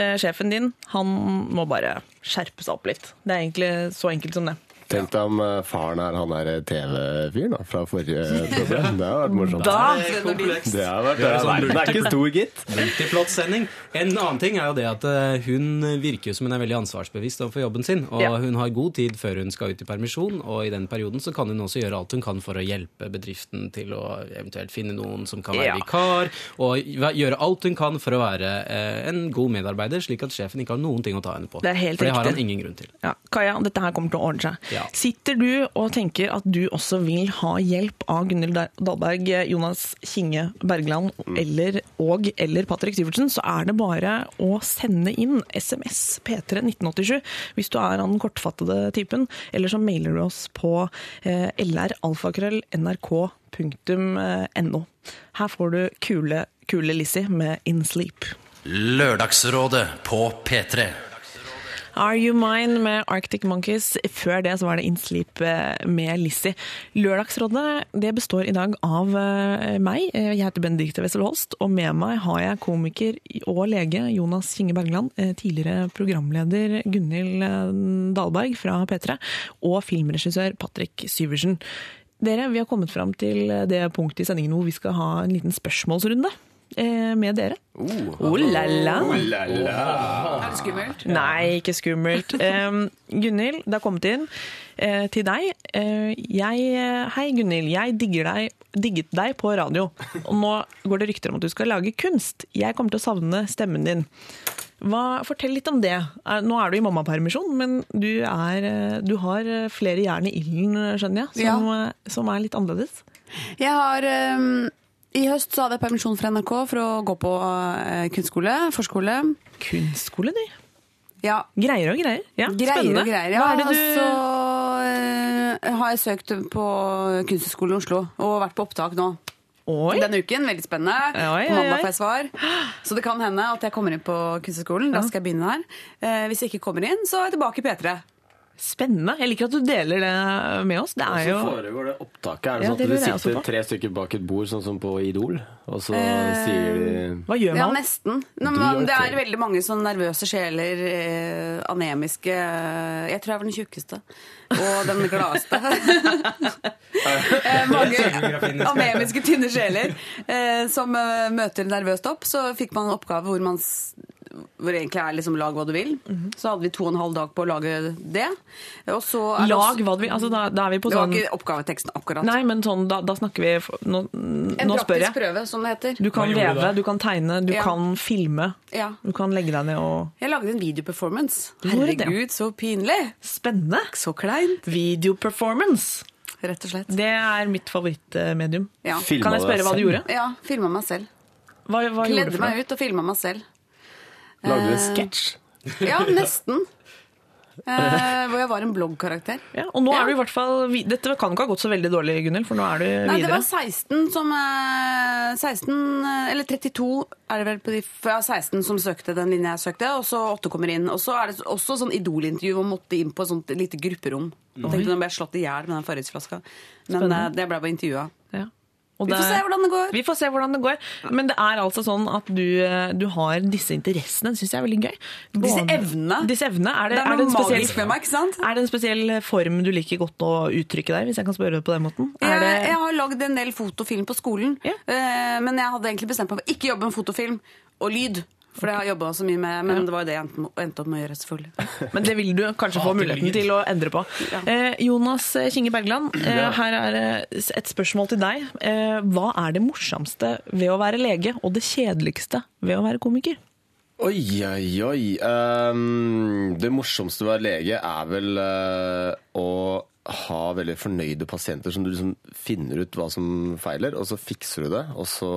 eh, Sjefen din han må bare skjerpe seg opp litt. Det er egentlig så enkelt som det. Tenk deg om eh, faren er han der TV-fyren da, fra forrige program. Det har vært morsomt. Da Det har vært, Det er sånn verden er ikke stor, gitt. Multiplott sending. En annen ting er jo det at eh, hun virker jo som hun er veldig ansvarsbevisst overfor jobben sin. Og Ja. hun har god tid før hun skal ut i permisjon, og i den perioden så kan hun også gjøre alt hun kan for å hjelpe bedriften til å eventuelt finne noen som kan være Ja. vikar, og gjøre alt hun kan for å være eh, en god medarbeider, slik at sjefen ikke har noen ting å ta henne på. Det er helt for det har riktig. han ingen grunn til. Ja, Kaja, dette her kommer til å ordne seg. Ja. Sitter du og tenker at du også vil ha hjelp av Gunhild Dahlberg, Jonas Kinge Bergland eller, og eller Patrick Syvertsen, så er det bare å sende inn SMS P3 1987 hvis du er av den kortfattede typen, eller så mailer du oss på eh, lralfakrøll.nrk.no. Her får du kule, kule Lizzie med In Sleep. Lørdagsrådet på P3. Are You Mine med Arctic Monkeys. Før det så var det In Sleep eh, med Lizzie. Lørdagsrådet det består i dag av eh, meg. Eh, Jeg heter Benedicte Wessel Holst, og med meg har jeg komiker og lege Jonas Kinge Bergland, tidligere programleder Gunhild Dalberg fra P3, og filmregissør Patrick Syversen. Dere, vi har kommet fram til det punktet i sendingen hvor vi skal ha en liten spørsmålsrunde med dere. Oh, la la. Er det skummelt? Nei, ikke skummelt. Um, Gunhild, det har kommet inn eh, til deg. Eh, jeg, hei Gunhild, jeg digger deg, digget deg på radio. Og nå går det rykter om at du skal lage kunst. Jeg kommer til å savne stemmen din. Hva, fortell litt om det. Er- Nå er du i mammapermisjon, men du, er, eh, du har flere jern i ilden, skjønner jeg, som, ja. som er litt annerledes. Jeg har ehm, I høst så hadde jeg permisjon fra NRK for å gå på eh, kunstskole, forskole. Kunstskole, du. Ja, Greier og greier. Ja, greier spennende. og greier. Ja, Hva er det du... så eh, har jeg søkt på Kunsthøgskolen i Oslo og vært på opptak nå. Oi, Denne uken, veldig spennende. Oi, oi, På mandag får jeg svar. Så det kan hende at jeg kommer inn på Kunsthøgskolen. Da skal jeg begynne her. Eh, hvis jeg ikke kommer inn, så er jeg tilbake i P3. Spennende. Jeg liker at du deler det med oss. Det Og er så jo foregår det opptaket. Er det Ja, sånn at det lurer sitter tre stykker bak et bord, sånn som på Idol, og så Eh, sier de Hva gjør man? Ja, nesten. Nå, men det er veldig mange sånn nervøse sjeler, eh, anemiske eh, Jeg tror jeg var den tjukkeste. Og den gladeste. Eh, mange anemiske, tynne sjeler eh, som eh, møter nervøst opp. Så fikk man en oppgave hvor man hvor det egentlig er liksom lag hva du vil. Mhm. Så hadde vi to og en halv dag på å lage det. Og så er det Lag også- hva du vil. Altså, da, da er vi på Det var sånn ikke oppgaveteksten akkurat. Nei, men sånn, da, da snakker vi Nå, en nå spør praktisk prøve, som det heter. Du kan leve, du veve, du kan tegne, du Ja. kan filme. Ja. Du kan legge deg ned og Jeg lagde en videoperformance. Herregud, så pinlig! Spennende! Så kleint, Videoperformance. rett og slett. Det er mitt favorittmedium. Ja. Kan jeg spørre hva du gjorde? Ja, filma meg selv. Hva, hva Kledde meg ut og filma meg selv. Lagde du en Eh, sketsj? Ja, nesten. Eh, hvor jeg var en bloggkarakter. Ja, og nå Ja. er du i hvert fall Dette kan ikke ha gått så veldig dårlig, Gunhild, for nå er du videre. Nei, det var 16 som eh, 16, eh, eller 32 er det vel på de ja, 16 som søkte den linja jeg søkte, og så 8 kommer inn. Og så er det også sånn idolintervju hvor man måtte inn på et sånt lite grupperom. Jeg tenkte nå ble jeg slått i hjel med den forhetsflaska. Men Spennende. eh, det ble bare intervjua. Ja. Vi får se hvordan det går. Vi får se hvordan det går. Men det er altså sånn at du, du har disse interessene. Det syns jeg er veldig gøy. Disse evnene. Disse evnene. Er det, Det er er det en spesiell, magisk med meg, ikke sant? Er det en spesiell form du liker godt å uttrykke deg, hvis jeg kan spørre på den måten? Jeg, det, jeg har lagd en del fotofilm på skolen, Ja. eh, men jeg hadde egentlig bestemt meg for ikke jobbe med fotofilm og lyd. For det har jeg jobba så mye med, men det var jo det jeg endte, opp med å gjøre, selvfølgelig. Men det vil du kanskje få muligheten til å endre på. Eh, Jonas Kinge Bergland, eh, her er eh, et spørsmål til deg. Eh, hva er det morsomste ved å være lege, og det kjedeligste ved å være komiker? Oi, oi, oi. Um, det morsomste ved å være lege er vel uh, å ha veldig fornøyde pasienter som du liksom finner ut hva som feiler, og så fikser du det, og så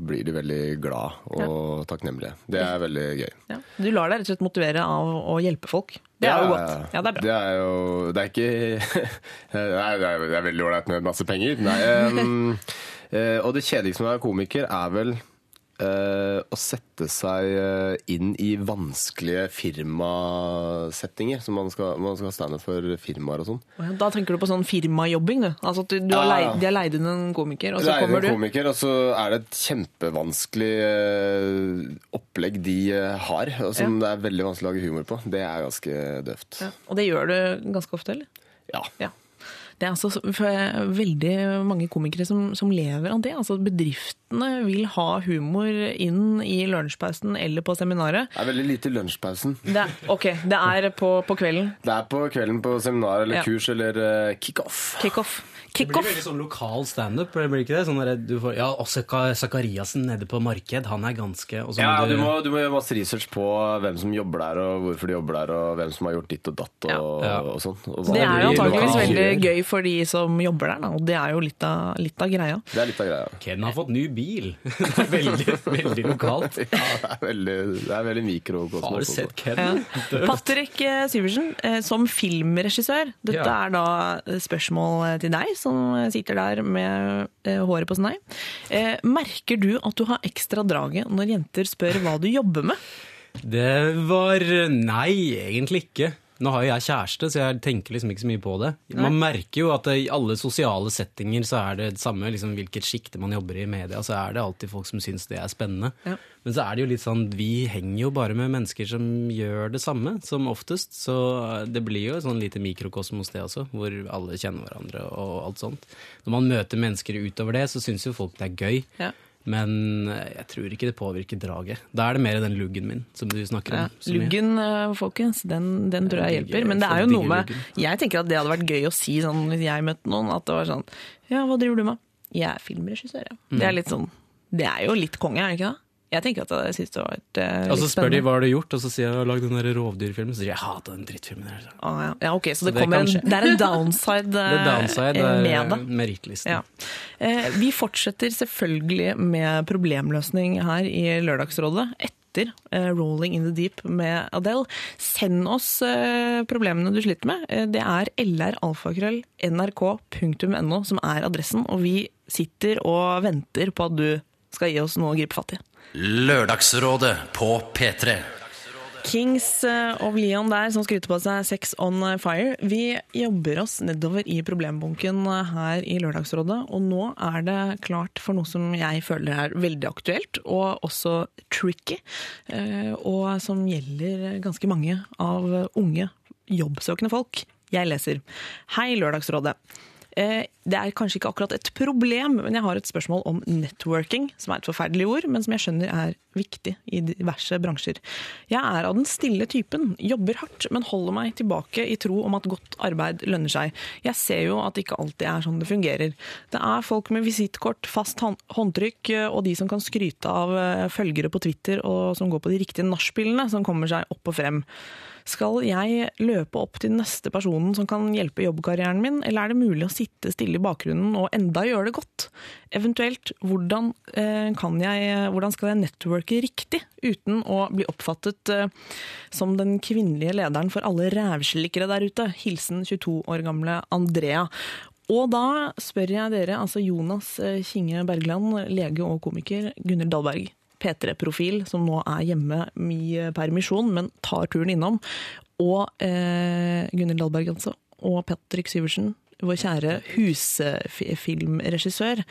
blir de veldig glad og takknemlige. Det er veldig gøy. Ja. Du lar deg rett og slett motivere av å hjelpe folk. Det er jo godt. Ja, det er bra. Det er jo Det er ikke Nei, det er, veldig ålreit med masse penger. Nei, eh, og det kjedeligste med å være komiker er vel eh, å sette seg eh, inn i vanskelige firmasettinger. Som man skal, man skal stande for firmaer og sånn. Da tenker du på sånn firmajobbing, du. Altså at du, du har Ja, leid, ja. de har leid inn en komiker, og så er kommer du komiker, og så er det et kjempevanskelig eh, opplegg de har, og som det er veldig vanskelig å lage humor på. Det er ganske døvt. ja. Og det gjør du ganske ofte, eller? Ja. Ja. Det er altså veldig mange komikere som, som lever av det. Altså Bedriftene vil ha humor inn i lunsjpausen eller på seminaret. Det er veldig lite i lunsjpausen. Det er, ok, det er på, på kvelden. Det er på kvelden på seminar eller Ja. kurs eller uh, kickoff. Kickoff. Det blir veldig sånn lokal standup, blir ikke det? Sånn der, du får, ja, Zaka- nede på Marked, han er ganske og så Ja, må du må, du må gjøre masse research på hvem som jobber der, og hvorfor de jobber der, og hvem som har gjort ditt og datt og, Ja. og sånn. Og Det er jo antakeligvis veldig gøy for de som jobber der, da, og det er jo litt av, litt av greia. Det er litt av greia. Ken har fått ny bil. Det er veldig, veldig lokalt. Ja, det er veldig, det er veldig mikrokosmos. Har du sett Ken? Patrick eh, Syversen, eh, som filmregissør, dette Ja. er da eh, spørsmål til deg som sitter der med håret på snei. Eh, Merker du at du har ekstra draget når jenter spør hva du jobber med? Det var Nei, egentlig ikke. Nå har jo jeg kjæreste, så jeg tenker liksom ikke så mye på det. Man merker jo at i alle sosiale settinger så er det det samme liksom hvilket sjikte man jobber i i media, så er det alltid folk som syns det er spennende. Ja. Men så er det jo litt sånn, vi henger jo bare med mennesker som gjør det samme, som oftest. Så det blir jo et sånn lite mikrokosmos det også, hvor alle kjenner hverandre og alt sånt. Når man møter mennesker utover det, så syns jo folk det er gøy. Ja. Men jeg tror ikke det påvirker draget. Da er det mer den luggen min som du snakker om. Ja, luggen, eh, folkens, den, den tror jeg hjelper. Men det er jo noe med. Jeg tenker at det hadde vært gøy å si sånn hvis jeg møtte noen, at det var sånn Ja, hva driver du med? Jeg er filmregissør, ja. Det Mm. er litt sånn Det er jo litt konge, er det ikke det? Jeg tenker at jeg syns det var litt spennende. Og så spør de hva har du gjort, og så sier jeg jeg har lagd den der rovdyrfilmen. Så sier jeg jeg hater den drittfilmen der. Ah, ja. ja, ok, så det, det en, det er en downside, Det downside eh, det med det. merittlisten. Ja. Eh, vi fortsetter selvfølgelig med problemløsning her i Lørdagsrådet etter eh, 'Rolling in the Deep' med Adele. Send oss eh, problemene du sliter med. Eh, det er lralfakrøll.nrk.no som er adressen, og vi sitter og venter på at du skal gi oss noe å gripe fatt i. Lørdagsrådet på P3. Kings eh, of Leon der, som skryter på seg Sex on Fire. Vi jobber oss nedover i problembunken eh, her i Lørdagsrådet, og nå er det klart for noe som jeg føler er veldig aktuelt, og også tricky, eh, og som gjelder ganske mange av unge jobbsøkende folk. Jeg leser Hei, Lørdagsrådet. Eh, Det er kanskje ikke akkurat et problem, men jeg har et spørsmål om networking, som er et forferdelig ord, men som jeg skjønner er viktig i diverse bransjer. Jeg er av den stille typen, jobber hardt, men holder meg tilbake i tro om at godt arbeid lønner seg. Jeg ser jo at det ikke alltid er sånn det fungerer. Det er folk med visittkort, fast håndtrykk eh, og de som kan skryte av eh, følgere på Twitter og som går på de riktige nachspielene, som kommer seg opp og frem. Skal jeg løpe opp til neste personen som kan hjelpe jobbkarrieren min, eller er det mulig å sitte stille i bakgrunnen og enda gjøre det godt? Eventuelt, hvordan, eh, jeg, hvordan skal jeg networke riktig, uten å bli oppfattet eh, som den kvinnelige lederen for alle rævslikkere der ute? Hilsen 22 år gamle Andrea. Og da spør jeg dere, altså Jonas eh, Kinge Bergland, lege og komiker, Gunhild Dahlberg, P3-profil, som nå er hjemme i permisjon, men tar turen innom, og eh, Gunhild Dahlberg altså, og Patrick Syversen, vår kjære husfilmregissør.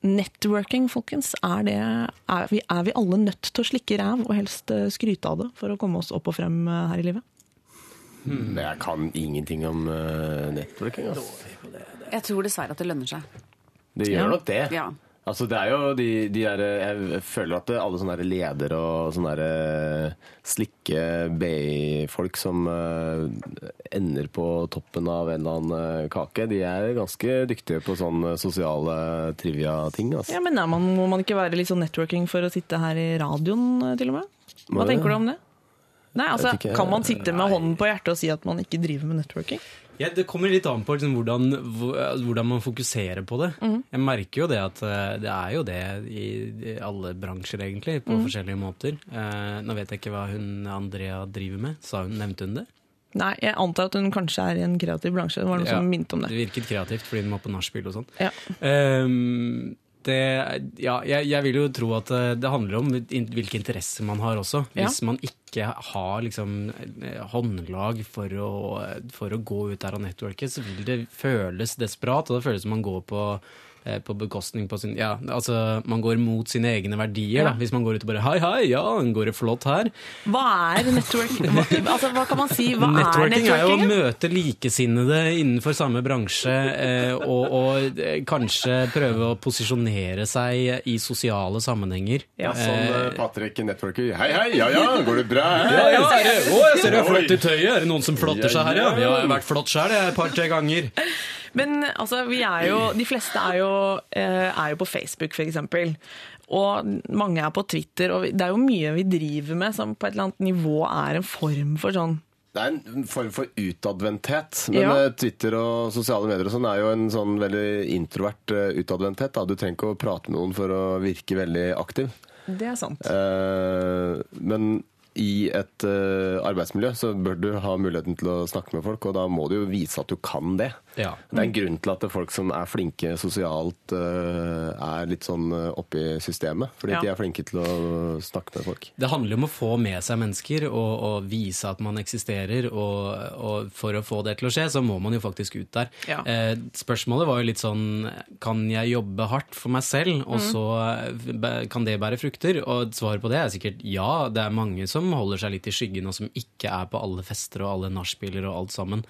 Networking, folkens, er, det, er, vi, er vi alle nødt til å slikke ræv og helst eh, skryte av det for å komme oss opp og frem eh, her i livet? Men jeg kan ingenting om uh, networking. Altså. Jeg tror dessverre at det lønner seg. Det gjør Ja. nok det. Ja. Altså, det er jo de, de der, Jeg føler at alle sånne der ledere og sånne der, slikke BI-folk som eh, ender på toppen av en eller annen eh, kake, de er ganske dyktige på sånne sosiale trivia-ting. Altså. Ja, men man, Må man ikke være litt sånn networking for å sitte her i radioen, eh, til og med? Hva tenker du om det? Nei, altså. Kan man sitte med hånden på hjertet og si at man ikke driver med networking? Ja, det kommer litt an på liksom, hvordan, hvordan man fokuserer på det. Jeg merker jo det at eh, det er jo det i, i alle bransjer, egentlig, på forskjellige måter. Eh, nå vet jeg ikke hva hun Andrea driver med. Hun, nevnte hun det? Nei, jeg antar at hun kanskje er i en kreativ bransje. Det var noe Ja, som minnet om det. Det virket kreativt fordi hun var på nachspiel og sånn. Ja. Ehm, det, ja, jeg, jeg vil jo tro at eh, det handler om hvilke interesser man har også. Ja. Hvis man ikke har liksom eh, håndlag for å, for å gå ut der og networke, så vil det føles desperat, og det føles som man går på på bekostning på sin Ja, altså man går mot sine egne verdier, Ja. da. Hvis man går ut og bare Hei, hei, ja, går det flott her? Hva er networking? Hva, altså, hva kan man si? Hva Networking er er jo å møte likesinnede innenfor samme bransje, eh, og, og eh, kanskje prøve å posisjonere seg i sosiale sammenhenger. Ja, sånn eh, Patrick Networker. Hei, hei, ja ja, går det bra Hei? Ja, ja, er det, å, jeg ser du er flott i tøyet. Er det noen som flotter seg her, ja? Ja, jeg har vært flott sjøl et par-tre ganger. Men altså, vi er jo, de fleste er jo, eh, er jo på Facebook, eksempel. Og mange er på Twitter. Og det er jo mye vi driver med som på et eller annet nivå er en form for sånn Det er en form for utadvendthet. Men Ja. eh, Twitter og sosiale medier og sånn er jo en sånn veldig introvert eh, utadvendthet. Du trenger ikke å prate med noen for å virke veldig aktiv. Det er sant. Men i et arbeidsmiljø så bør du ha muligheten til å snakke med folk, og da må du jo vise at du kan det. Ja. Det er en grunn til at folk som er flinke sosialt, eh, er litt sånn eh, oppe i systemet. Fordi Ja. de er flinke til å snakke med folk. Det handler om å få med seg mennesker og, og vise at man eksisterer. Og, og for å få det til å skje, så må man jo faktisk ut der. Ja. Eh, spørsmålet var jo litt sånn Kan jeg jobbe hardt for meg selv, og så kan det bære frukter? Og svaret på det er sikkert ja. Det er mange som holder seg litt i skyggen, og som ikke er på alle fester og alle nachspieler og alt sammen.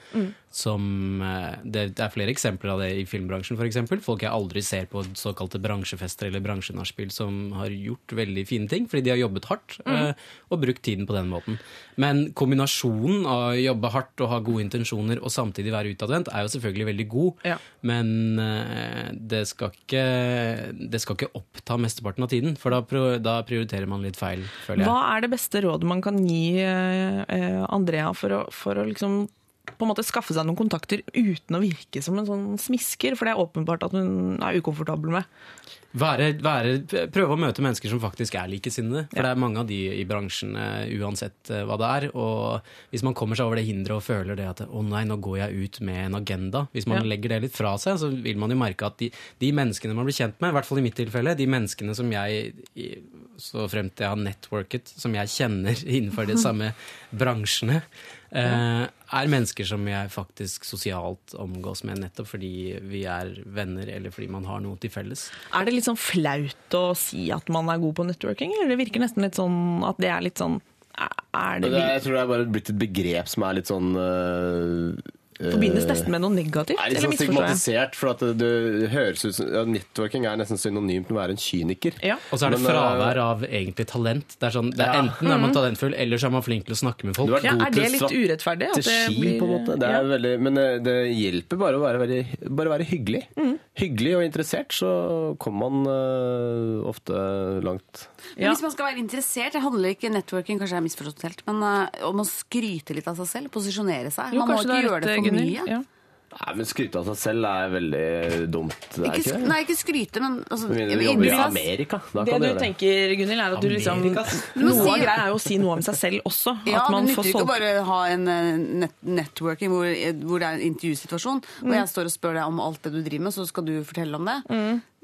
Som eh, det, er flere eksempler av det i filmbransjen, f.eks. Folk jeg aldri ser på såkalte bransjefester eller bransjenachspiel som har gjort veldig fine ting, fordi de har jobbet hardt mm. og brukt tiden på den måten. Men kombinasjonen av å jobbe hardt og ha gode intensjoner og samtidig være utadvendt, er jo selvfølgelig veldig god. Ja. Men eh, det skal, ikke, det skal ikke oppta mesteparten av tiden, for da, da prioriterer man litt feil, føler jeg. Hva er det beste rådet man kan gi eh, eh, Andrea for å, for å liksom på en måte skaffe seg noen kontakter uten å virke som en sånn smisker? For det er åpenbart at hun er ukomfortabel med. Være, være, prøve å møte mennesker som faktisk er likesinnede. For det er mange av de i bransjen eh, uansett eh, hva det er. Og hvis man kommer seg over det hinderet og føler det at å nei, nå går jeg ut med en agenda. Hvis man Ja. legger det litt fra seg, så vil man jo merke at de, de menneskene man blir kjent med, i hvert fall i mitt tilfelle, de menneskene som jeg, så så fremt jeg har networket, som jeg kjenner innenfor de samme bransjene, eh, er mennesker som jeg faktisk sosialt omgås med nettopp fordi vi er venner, eller fordi man har noe til felles. Er det litt sånn flaut å si at man er god på networking, eller det virker nesten litt sånn at det er litt sånn Er det, jeg tror det er bare blitt et begrep som er litt sånn øh, Forbindes nesten med noe negativt? er sånn stigmatisert, for at det, høres ut som ja, Networking er nesten synonymt med å være en kyniker. Ja. Og så er det Men, fravær av egentlig talent. Det er, sånn, det er Ja. Enten er man talentfull, eller så er man flink til å snakke med folk. Ja, er det litt urettferdig? At det blir- på en måte. Det er Ja. veldig, men eh, det hjelper bare å være, veldig, bare være hyggelig. Mm. Hyggelig og interessert, så kommer man uh, ofte langt. Men Ja. hvis man skal være interessert, det handler ikke networking, kanskje jeg har misforstått helt, men uh, om å skryte litt av seg selv, posisjonere seg. Jo, man må ikke du gjøre det for mye. Ja. Nei, men Skryte av seg selv er veldig dumt. Det er Ikke, ikke nei, ikke skryte, men altså, mindre du jobber i Amerika. Da Det kan du du gjøre det. tenker, Gunhild, er at du liksom Noe av greia er jo å si noe om seg selv også. Ja, at man det nytter ikke å bare ha en eh, net networking hvor, hvor det er en intervjusituasjon, Mm. og jeg står og spør deg om alt det du driver med, så skal du fortelle om det.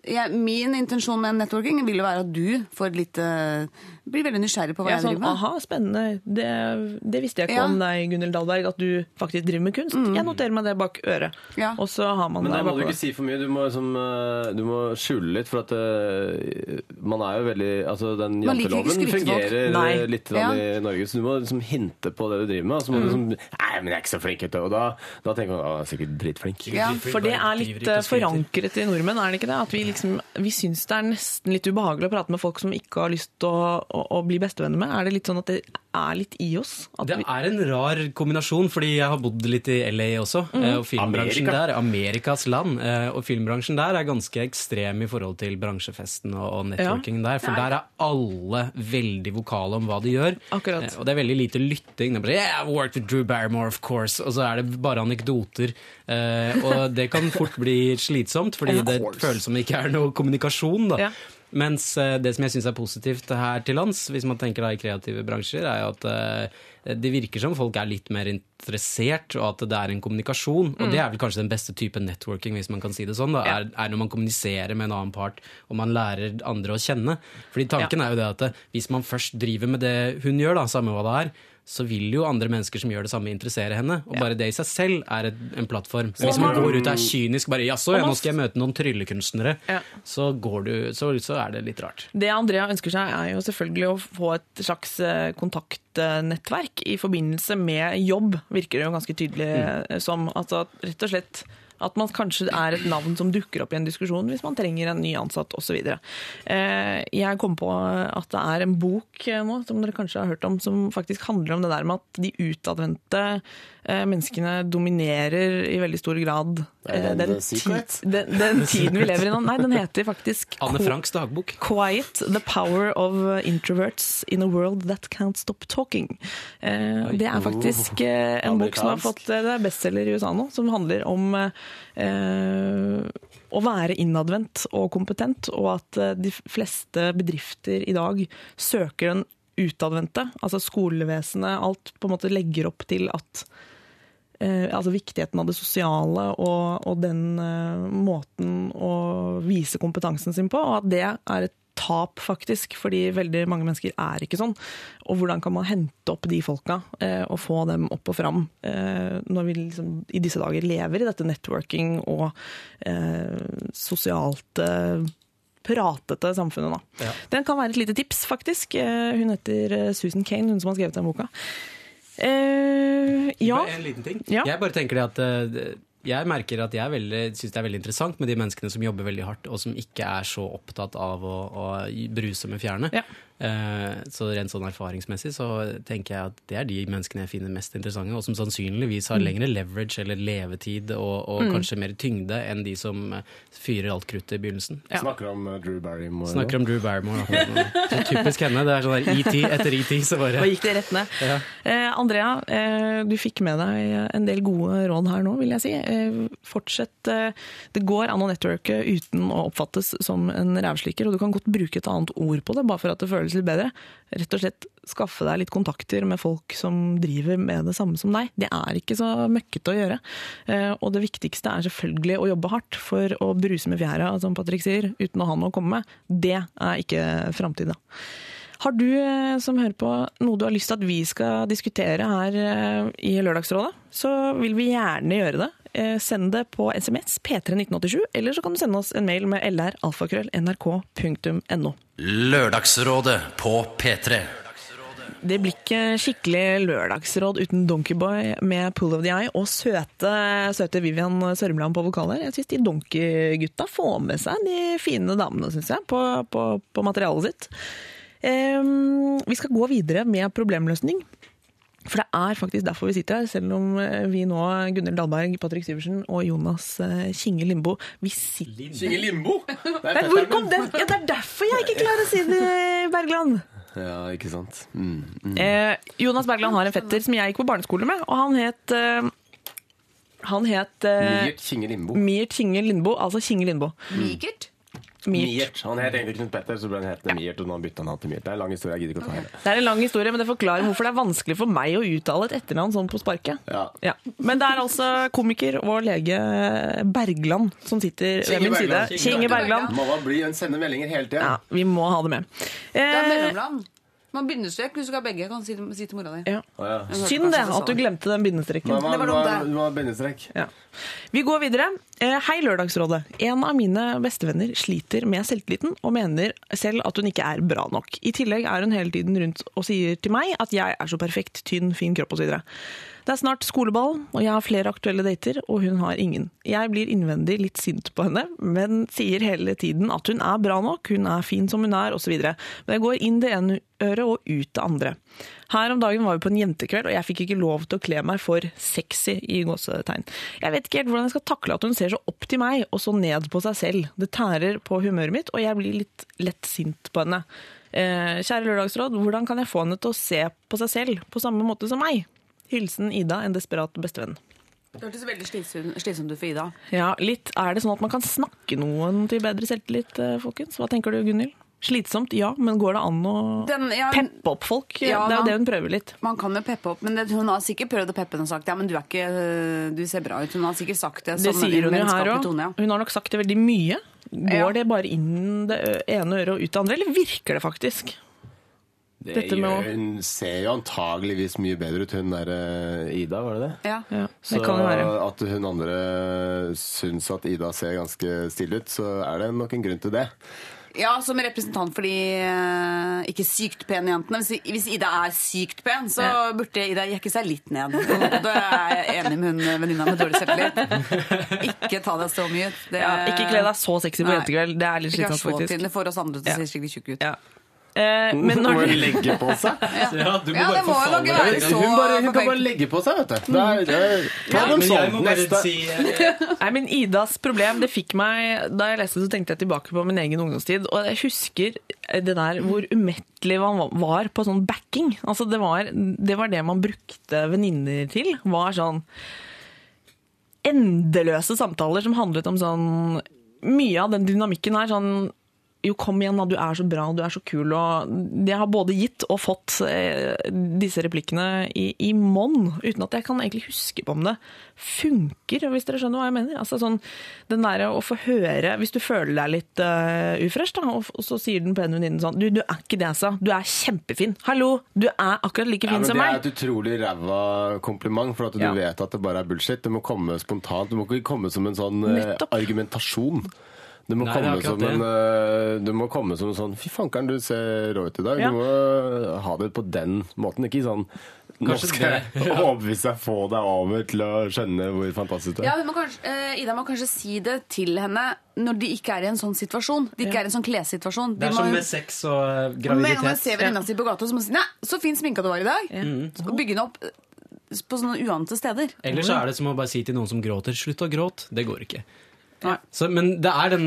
Jeg, min intensjon med networking vil jo være at du får litt, eh, blir veldig nysgjerrig på hva Ja, jeg sånn, driver med. aha, spennende. Det, det visste jeg ikke Ja. om deg, Gunhild Dahlberg, at du faktisk driver med kunst. Jeg noterer meg det bak øret. Ja. Og så har man Men da må du ikke si for mye. Du må, liksom, eh, du må skjule litt, for at eh, man er jo veldig Altså, den janteloven fungerer Nei. eh, litt Ja. i Norge, så du må liksom hinte på det du driver med. Og så må du liksom Nei, men jeg er ikke så flink, vet du. Og da, da tenker man at jeg er sikkert dritflink. Ja. For det er litt forankret i nordmenn, er det ikke det? At vi liksom, vi syns det er nesten litt ubehagelig å prate med folk som ikke har lyst til å, å, å bli bestevenner med. Er det litt sånn at det er litt i oss? At Det er en rar kombinasjon, fordi jeg har bodd litt i LA også. Mm. Og filmbransjen Amerika. der, Amerikas land. eh, Og filmbransjen der er ganske ekstrem i forhold til bransjefesten og, og networkingen der. For der er alle veldig vokale om hva de gjør. Akkurat. Eh, Og det er veldig lite lytting. Det er bare, yeah, I've worked with Drew Barrymore, of course. Og så er det bare anekdoter. Og det kan fort bli slitsomt, fordi det føles som det ikke er noe kommunikasjon. da. Ja. Mens eh, det som jeg syns er positivt her til lands, hvis man tenker da i kreative bransjer, er jo at eh, det virker som folk er litt mer interessert, og at det er en kommunikasjon. Og det er vel kanskje den beste type networking, hvis man kan si det sånn. Da, er, er når man kommuniserer med en annen part, og man lærer andre å kjenne. Fordi tanken er jo det at eh, hvis man først driver med det hun gjør, da, samme hva det er, så vil jo andre mennesker som gjør det samme, interessere henne. Og bare det i seg selv er et, en plattform. Men hvis man går ut og er kynisk bare jaså, ja, nå skal jeg møte noen tryllekunstnere, Ja. så, går du, så, så er det litt rart. det Andrea ønsker seg, er jo selvfølgelig å få et slags eh, kontaktnettverk i forbindelse med jobb, virker det jo ganske tydelig mm. som. Altså rett og slett at man kanskje er et navn som dukker opp i en diskusjon hvis man trenger en ny ansatt osv. Jeg kom på at det er en bok eh, nå som dere kanskje har hørt om, som faktisk handler om det der med at de utadvendte eh, menneskene dominerer i veldig stor grad eh, den, tid, den, den tiden vi lever i nå. Nei, den heter faktisk Anne Franks dagbok. Quiet, the power of introverts in a world that can't stop talking. Eh, det er faktisk eh, en bok som har fått eh, er bestselger i USA nå, som handler om eh, å være innadvendt og kompetent, og at eh, de fleste bedrifter i dag søker den utadvendte. Altså skolevesenet, alt på en måte legger opp til at eh, altså viktigheten av det sosiale og, og den eh, måten å vise kompetansen sin på, og at det er et tap, faktisk, fordi veldig mange mennesker er ikke sånn. Og hvordan kan man hente opp de folka eh, og få dem opp og fram, eh, når vi liksom, i disse dager lever i dette networking og eh, sosialt eh, pratete samfunnet. Da. Den kan være et lite tips, faktisk. Eh, hun heter eh, Susan Kane, hun som har skrevet den boka. Eh, ja. En liten ting. Ja. Jeg bare tenker det at eh, jeg merker at jeg syns det er veldig interessant med de menneskene som jobber veldig hardt, og som ikke er så opptatt av å, å bruse med fjærene. Ja. Eh, så rent sånn erfaringsmessig så tenker jeg at det er de menneskene jeg finner mest interessante, og som sannsynligvis har lengre leverage eller levetid og, og kanskje mer tyngde enn de som eh, fyrer alt kruttet i begynnelsen. Ja. Snakker om eh, Drew Barrymore. Snakker om Drew Barrymore. Så typisk henne. Det er sånn der ET etter ET, så bare Da gikk det rett ned. Eh, Andrea, eh, du fikk med deg en del gode råd her nå, vil jeg si. Eh, fortsett. Eh, det går an å networke uten å oppfattes som en rævslikker, og du kan godt bruke et annet ord på det, bare for at det føles litt bedre. Rett og slett skaffe deg litt kontakter med folk som driver med det samme som deg. Det er ikke så møkkete å gjøre. Eh, og det viktigste er selvfølgelig å jobbe hardt for å bruse med fjæra, som Patrick sier, uten å ha noe å komme med. Det er ikke framtida. Har du eh, som hører på noe du har lyst til at vi skal diskutere her eh, i Lørdagsrådet, så vil vi gjerne gjøre det. Eh, Send det på SMS P31987, eller så kan du sende oss en mail med lralfakrøll.nrk.no. Lørdagsrådet på P3. Det blir ikke skikkelig lørdagsråd uten Donkeyboy med Pull of the Eye og søte, søte Vivian Sørmland på vokaler. Jeg syns de Donkey-gutta får med seg de fine damene, syns jeg, på, på, på materialet sitt. Um, vi skal gå videre med problemløsning. For det er faktisk derfor vi sitter her, selv om eh, vi nå, Gunhild Dahlberg, Patrick Syversen og Jonas eh, Kinge Limbo, vi sitter Kinge limbo! Det er Nei, Hvor kom den? Ja, det er derfor jeg ikke klarer å si det, Bergland! Ja, ikke sant. Mm, mm. Eh, Jonas Bergland har en fetter som jeg gikk på barneskole med, og han het eh, Han het eh, Miert Kinge Lindboe. Miert Kinge altså Kinge Lindboe. Migert. Miert. Han het egentlig Knut Petter, så ble han hetende Miert, og nå bytta han til Miert. Det er en lang historie, jeg gidder ikke å ta hele. Det er en lang historie, men det forklarer hvorfor det er vanskelig for meg å uttale et etternavn sånn på sparket. Ja. Ja. Men det er altså komiker og lege Bergland som sitter ved min side. Bergland. Kinge Bergland. Må bli en sende meldinger hele tida. Ja, vi må ha det med. Det er Eh, mellomland. Man bindestrek hvis du skal ha begge. Kan si, si til mora di. Ja. Å, ja. Synd det, at du glemte den bindestreken. Det var dumt, det. bindestrek? Ja. Vi går videre. Eh, Hei, Lørdagsrådet. En av mine bestevenner sliter med selvtilliten og mener selv at hun ikke er bra nok. I tillegg er hun hele tiden rundt og sier til meg at jeg er så perfekt, tynn, fin kropp osv. Det er snart skoleball, og jeg har flere aktuelle dater, og hun har ingen. Jeg blir innvendig litt sint på henne, men sier hele tiden at hun er bra nok, hun er fin som hun er, osv. Men jeg går inn det ene øret og ut det andre. Her om dagen var vi på en jentekveld, og jeg fikk ikke lov til å kle meg for sexy i gåsetegn. Jeg vet ikke helt hvordan jeg skal takle at hun ser så opp til meg og så ned på seg selv. Det tærer på humøret mitt, og jeg blir litt lett sint på henne. Eh, kjære Lørdagsråd, hvordan kan jeg få henne til å se på seg selv på samme måte som meg? Hilsen Ida, en desperat bestevenn. Det hørtes veldig slitsomt ut for Ida. Ja, litt. Er det sånn at man kan snakke noen til bedre selvtillit, eh, folkens? Hva tenker du, Gunhild? Slitsomt, ja, men går det an å Den- ja, peppe opp folk? Ja, det er jo det hun prøver litt. Man kan jo peppe opp, men det, hun har sikkert prøvd å peppe henne og sagt ja, men du er ikke Du ser bra ut. Hun har sikkert sagt det, Det sier hun jo her òg. Ja. Hun har nok sagt det veldig mye. Går det bare inn det ene øret og ut det andre, eller virker det faktisk? Det Dette med å- gjør, hun ser jo antageligvis mye bedre ut, hun der eh, Ida, var det det? Ja. Ja, Så det kan være. at hun andre syns at Ida ser ganske stille ut, så er det nok en grunn til det. Ja, som representant for de eh, ikke sykt pene jentene. Hvis, hvis Ida er sykt pen, så burde Ida jekke seg litt ned. Da er jeg enig med hun venninna med dårlig selvtillit. Ikke ta deg så mye ut. Det- Ja, ikke kle deg så sexy på jentekveld. Det er litt Ikke slitsomt, vær så faktisk. tydelig for oss andre til å se skikkelig tjukk ut. Ja. Eh, men Må når hun legge på seg? Ja, du må Ja, bare må forfalle. nok så Hun, bare, hun kan bare legge på seg, vet du. Det er, det er, Ja, men jeg sånn. må bare si eh, Nei, men Idas problem, det fikk meg Da jeg leste det, så tenkte jeg tilbake på min egen ungdomstid. Og jeg husker det der hvor umettelig man var på sånn backing. Altså, det var det, var det man brukte venninner til. Var sånn endeløse samtaler som handlet om sånn Mye av den dynamikken her sånn jo, kom igjen, da. Du er så bra, du er så kul. Og jeg har både gitt og fått eh, disse replikkene i, i monn, uten at jeg kan egentlig huske på om det funker, hvis dere skjønner hva jeg mener. Altså sånn, Den derre å få høre Hvis du føler deg litt uh, ufresh, da, og, og så sier den pene venninnen sånn Du, du er ikke det, jeg sa, Du er kjempefin. Hallo! Du er akkurat like fin ja, som det er et utrolig ræva kompliment, for at du Ja. vet at det bare er bullshit. Det må komme spontant. Det må ikke komme som en sånn uh, argumentasjon. Det må, Nei, komme som en, eh, det må komme som en sånn Fy fankeren, du ser rå ut i dag. Ja. Du må eh, ha det på den måten. Ikke sånn Nå skal jeg overbevise deg, få deg over til å skjønne hvor fantastisk det er. Ja, må kanskje, uh, Ida må kanskje si det til henne når de ikke er i en sånn situasjon. De ikke er i en sånn klessituasjon. De Det er må- som med sex og graviditet. Når man ser venninna si på gata, så må man si 'nei, så fin sminka du var i dag'. Og bygge henne opp på sånne uante steder. Eller så er det som å bare si til noen som gråter 'slutt å gråte'. Det går ikke. Så, men det er den,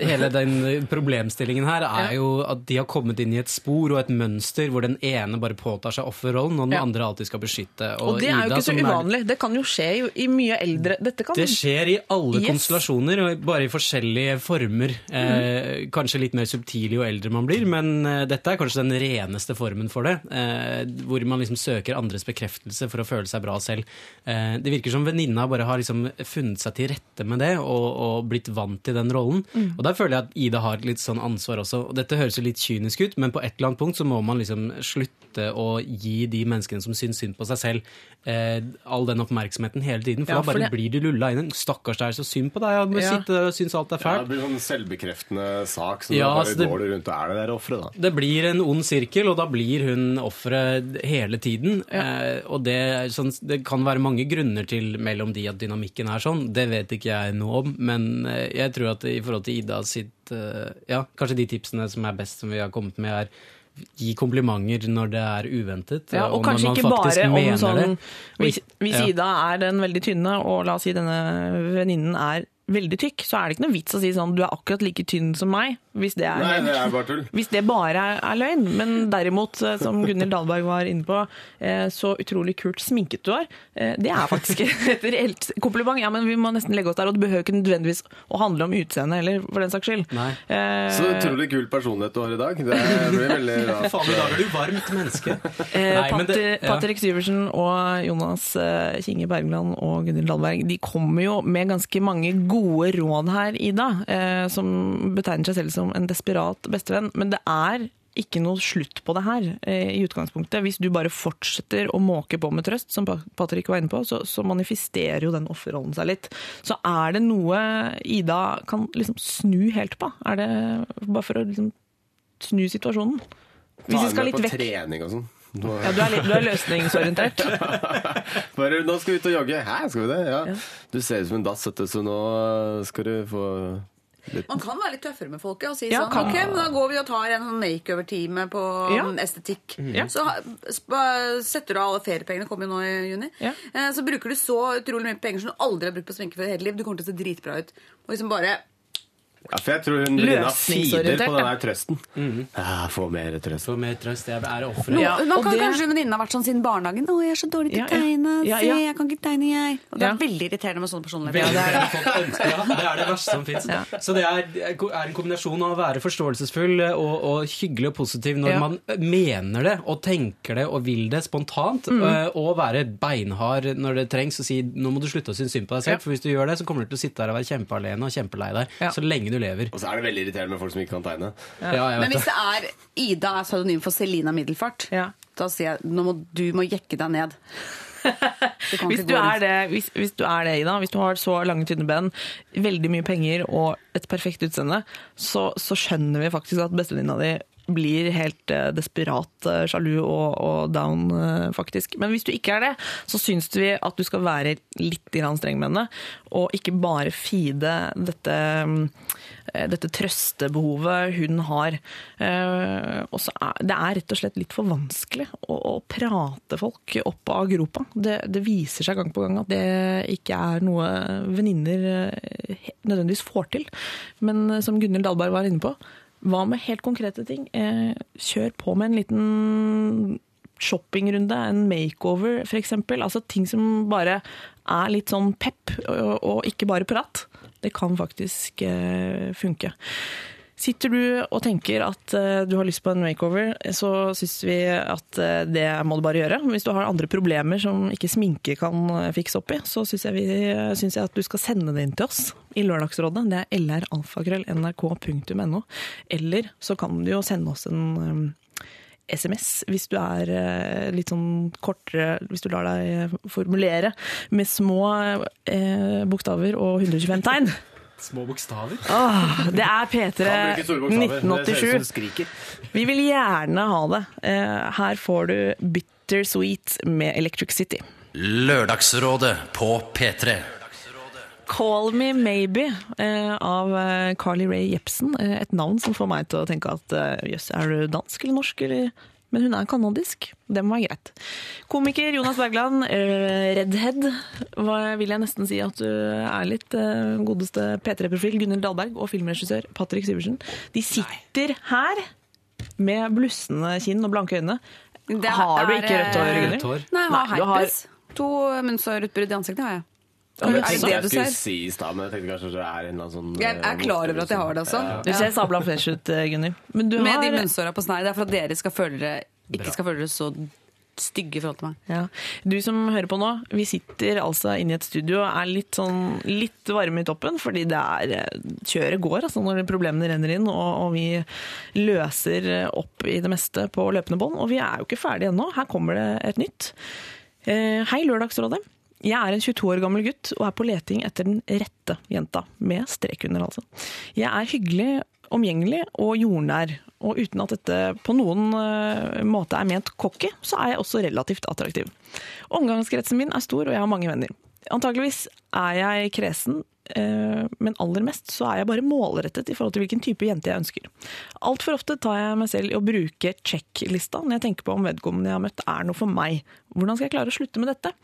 hele den problemstillingen her er jo at de har kommet inn i et spor og et mønster hvor den ene bare påtar seg offerrollen, og den Ja. andre alltid skal beskytte. Og det er jo Ida, ikke så uvanlig. er-. Det kan jo skje i mye eldre Dette kan Det skjer i alle Yes. konstellasjoner, og bare i forskjellige former. Eh, kanskje litt mer subtile jo eldre man blir, men eh, dette er kanskje den reneste formen for det. Eh, hvor man liksom søker andres bekreftelse for å føle seg bra selv. Eh, det virker som venninna bare har liksom funnet seg til rette med det, og, og blitt vant til den rollen. Og der føler jeg at Ida har litt sånn ansvar også. Og dette høres jo litt kynisk ut, men på et eller annet punkt så må man liksom slutte å gi de menneskene som syns synd på seg selv, eh, all den oppmerksomheten hele tiden. For Ja, da for bare det- blir du lulla inn. Stakkars, det er så synd på deg. Jeg må Ja. sitte og synes alt er Ja, det blir sånn selvbekreftende sak, så Ja, da bare altså det- går du rundt og er det der offeret, da. Det blir en ond sirkel, og da blir hun offeret hele tiden. Eh, og det, sånn, det kan være mange grunner til mellom de at dynamikken er sånn. Det vet ikke jeg noe om, men eh, jeg tror at i forhold til Ida sitt eh, Ja, kanskje de tipsene som er best som vi har kommet med, er gi komplimenter når det er uventet. Ja, og og kanskje man ikke bare om sånn det. Hvis, hvis. Ida er den veldig tynne, og la oss si denne venninnen er veldig tykk, så er det ikke noe vits å si sånn du er akkurat like tynn som meg, hvis det er Nei, det er bare tull. Hvis det bare er, er løgn. Men derimot, eh, som Gunhild Dahlberg var inne på, eh, så utrolig kult sminket du er. Eh, Det er faktisk et reelt kompliment. Ja, men vi må nesten legge oss der, og det behøver ikke nødvendigvis å handle om utseende heller, for den saks skyld. Nei. Eh, Så utrolig kul personlighet du har i dag. Det blir veldig rart. Faen, i dag er du varmt menneske. Eh, Nei, men det- ja. Patrick Syversen og Jonas Kinge Bergland og Gunhild Dahlberg de kommer jo med ganske mange gode råd her, Ida, eh, som betegner seg selv som en desperat bestevenn. Men det er ikke noe slutt på det her eh, i utgangspunktet. Hvis du bare fortsetter å måke på med trøst, som Pa- Patrick var inne på, så, så manifesterer jo den offerrollen seg litt. Så er det noe Ida kan liksom snu helt på? Er det bare for å liksom snu situasjonen? Hvis vi Ta skal litt med på vekk trening og sånn. Nå, ja, du, er litt, du er løsningsorientert. bare, nå skal vi ut og jogge. Hæ, skal vi det? Ja. Du ser ut som en dass, så nå skal du få litt Man kan være litt tøffere med folket og si Ja, sånn kan- Ok, men da går vi og tar en sånn makeover-time på Ja. estetikk. Ja. Så setter du av alle feriepengene, kommer jo nå i juni. Ja. Eh, Så bruker du så utrolig mye penger som du aldri har brukt på sminke før i hele liv. Du kommer til å se dritbra ut. Og liksom bare Ja, for jeg tror hun fider på den der trøsten. Ja, få mer trøst. Få mer trøst. Jeg er offeret. Ja, nå kan det- kanskje venninnen ha vært sånn siden barnehagen. 'Å, jeg er så dårlig til å ja. tegne. Ja, Se, ja. jeg kan ikke tegne, jeg.' Og det er Ja. veldig irriterende med sånne personligheter. Ja, det er det. ja, det er det verste som fins. Ja. Så det er, er en kombinasjon av å være forståelsesfull og, og hyggelig og positiv når Ja. man mener det og tenker det og vil det spontant, Mm. eh, og være beinhard når det trengs og si nå må du slutte å synes synd på deg selv, Ja. for hvis du gjør det, så kommer du til å sitte der og være kjempealene og kjempelei deg Ja. så lenge du lever. Og så er det veldig irriterende med folk som ikke kan tegne. Ja, Ja, Men hvis det. er Ida er pseudonym for Selina Middelfart, Ja. da sier jeg nå må, du må jekke deg ned. Hvis du, er det, hvis, hvis du er det, Ida, hvis du har så lange, tynne ben, veldig mye penger og et perfekt utseende, så, så skjønner vi faktisk at bestevenninna di blir helt eh, desperat eh, sjalu og, og down, eh, faktisk. Men hvis du ikke er det, så syns vi at du skal være litt grann streng med henne, og ikke bare feede dette, eh, dette trøstebehovet hun har. Eh, er, det er rett og slett litt for vanskelig å, å prate folk opp av gropa. Det, det viser seg gang på gang at det ikke er noe venninner eh, nødvendigvis får til. Men eh, som Gunhild Dahlberg var inne på, hva med helt konkrete ting? Eh, kjør på med en liten shoppingrunde, en makeover f.eks. Altså ting som bare er litt sånn pep, og, ikke bare prat. Det kan faktisk eh, funke. Sitter du og tenker at eh, du har lyst på en makeover, så syns vi at eh, det må du bare gjøre. Hvis du har andre problemer som ikke sminke kan fikse opp i, så syns jeg, jeg at du skal sende det inn til oss i Lørdagsrådet. Det er lralfakrøll.nrk.no. Eller så kan du jo sende oss en SMS hvis du er eh, litt sånn kortere, hvis du lar deg formulere med små eh, bokstaver og 125 tegn. Små bokstaver. Åh, det er P3 Kan bruke store bokstaver. Det ser ut som 1987. Vi vil gjerne ha det. Eh, Her får du Bittersweet med Electric City. Lørdagsrådet på P3. Call Me Maybe eh, av eh, Carly Rae Jepsen. Eh, Et navn som får meg til å tenke at jøss, er du dansk eller norsk? Eller? Men hun er kanadisk. Det må være greit. Komiker Jonas Bergland, eh, Redhead, hva vil jeg nesten si at du er litt. Godeste P3-profil Gunhild Dahlberg og filmregissør Patrick Syversen. De sitter her med blussende kinn og blanke øyne. Det Har du er, ikke rødt hår, Gunhild? Nei, jeg har har- herpes. To munnsårutbrudd i ansiktet har jeg. Ja, det jeg skulle si i stad, men jeg tenkte kanskje det er en eller annen sånn Jeg er klar over at jeg har det også. Du ser sabla fresh ut, eh, du Med har de munnsåra på snei. Det er for at dere skal føle dere, ikke skal føle dere så stygge i forhold til meg. Ja. Du som hører på nå, vi sitter altså inne i et studio og er litt, sånn, litt varme i toppen, fordi det er eh, kjøret går altså, når problemene renner inn, og, og vi løser opp i det meste på løpende bånd. Og vi er jo ikke ferdige ennå. Her kommer det et nytt. Eh, hei, Lørdagsrådet. Jeg er en 22 år gammel gutt og er på leting etter den rette jenta, med strek under altså. Jeg er hyggelig, omgjengelig og jordnær, og uten at dette på noen eh, måte er ment cocky, så er jeg også relativt attraktiv. Omgangskretsen min er stor, og jeg har mange venner. Antakeligvis er jeg kresen, eh, men aller mest så er jeg bare målrettet i forhold til hvilken type jente jeg ønsker. Altfor ofte tar jeg meg selv i å bruke check-lista når jeg tenker på om vedkommende jeg har møtt er noe for meg. Hvordan skal jeg klare å slutte med dette?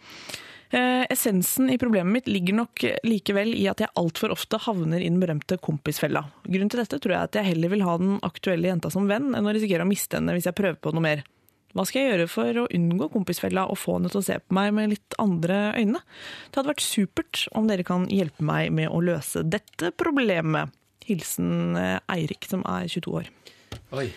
Eh, essensen i problemet mitt ligger nok likevel i at jeg altfor ofte havner i den berømte kompisfella. Grunnen til dette tror jeg at jeg heller vil ha den aktuelle jenta som venn, enn å risikere å miste henne hvis jeg prøver på noe mer. Hva skal jeg gjøre for å unngå kompisfella og få henne til å se på meg med litt andre øyne? Det hadde vært supert om dere kan hjelpe meg med å løse dette problemet. Hilsen eh, Eirik, som er 22 år. Oi.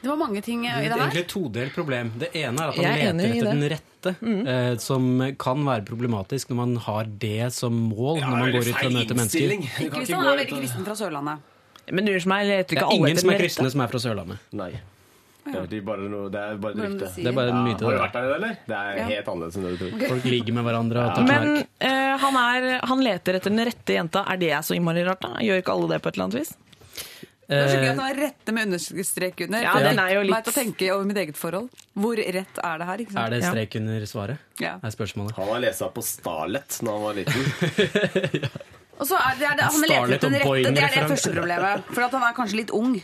Det var mange ting i Det det er her. egentlig et todelt problem. Det ene er at man han er leter etter det. den rette, eh, som kan være problematisk når man har det som mål når man går ut og møter mennesker. Han er veldig kristen fra Sørlandet. Men du som meg, leter ikke er alle ingen etter som den er rette. kristne som er fra Sørlandet. Nei. Det er bare, noe, det er bare rykte. Det er bare en myte. Har du det. vært der eller? Det er Ja. helt annerledes enn det du tror. Folk ligger med hverandre og tar Men knark. eh, han, er, han leter etter den rette jenta. Er det så innmari rart, da? Gjør ikke alle det på et eller annet vis? Det er så gøy Eh, at han har rette med understrek under. Ja, den er jo litt- meg til å tenke over mitt eget forhold. Hvor rett er det her? ikke sant? Er det Ja. strek under svaret? Ja. Er spørsmålet. Han har lest på Starlet da han var liten. Og så er det, det er det, han har lest ut den rette. Det er det første problemet. For at han er kanskje litt ung.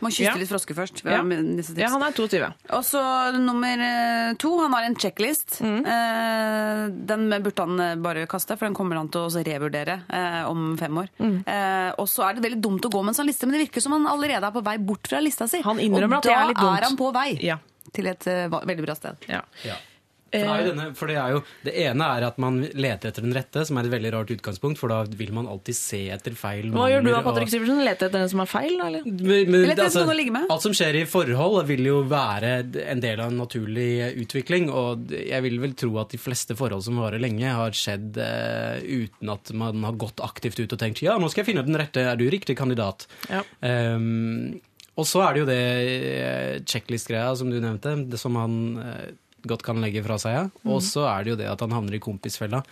Må kysse Ja. litt frosker først. Ja. disse. Ja, han er 22. Og så nummer eh, to, han har en checklist. Mm. Eh, den burde han eh, bare kaste, for den kommer han til å også revurdere eh, om fem år. Mm. Eh, og så er det veldig dumt å gå med en sånn liste, men det virker som han allerede er på vei bort fra lista si. Han innrømmer og at det er litt da dumt. er han på vei Ja. til et eh, va- veldig bra sted. ja. Ja. For det, jo denne, for det, er jo, det ene er at man leter etter den rette, som er et veldig rart utgangspunkt, for da vil man alltid se etter feil Hva gjør du da, Patrick Syversen? Leter etter den som er feil, eller? Men, men, Eller etter altså, noen å ligge med. alt som skjer i forhold, vil jo være en del av en naturlig utvikling. Og jeg vil vel tro at de fleste forhold som varer lenge, har skjedd uh, uten at man har gått aktivt ut og tenkt ja, nå skal jeg finne den rette, er du riktig kandidat? Ja. Um, og så er det jo det eh, checklist-greia som du nevnte, det som han eh, godt kan legge fra seg. Ja. Og så er det jo det at han havner i kompisfella.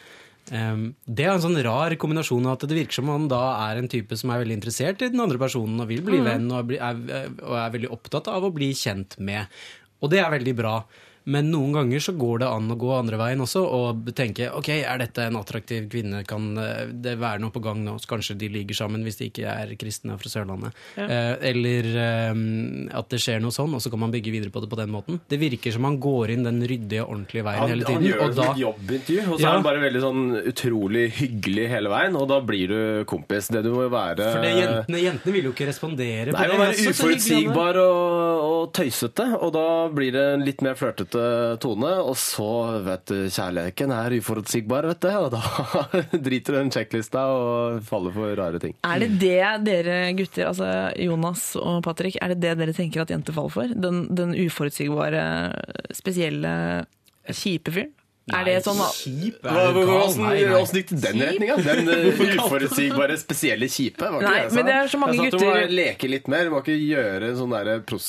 Um, det er en sånn rar kombinasjon av at det virker som han da er en type som er veldig interessert i den andre personen og vil bli venn og er, og er veldig opptatt av å bli kjent med. Og det er veldig bra. Men noen ganger så går det an å gå andre veien også og tenke ok, er dette en attraktiv kvinne, kan eh, det være noe på gang nå, så kanskje de ligger sammen hvis de ikke er kristne og fra Sørlandet. Eh, eller eh, at det skjer noe sånn, og så kan man bygge videre på det på den måten. Det virker som han går inn den ryddige, ordentlige veien Han, hele han gjør og da, et jobbintervju, og så Ja. er han bare veldig sånn utrolig hyggelig hele veien, og da blir du kompis. Det du må være for det, jentene, jentene vil jo ikke respondere Nei, på det. være Så- så hyggelig han er. uforutsigbar og, og tøysete, og da blir det litt mer flørtete tone. Og så, vet du, kjærligheten er uforutsigbar, vet du, og da driter du den sjekklista og faller for rare ting. Er det det dere gutter, altså Jonas og Patrick, er det det dere tenker at jenter faller for? Den, den uforutsigbare, spesielle, kjipe fyren? Er det sånn Kjip? Åssen gikk det den retninga? Den eh, uforutsigbare, spesielle kjipe? Var ikke Nei, det men det er så mange jeg sa at du må leke litt mer. Du må ikke gjøre en sånn der pros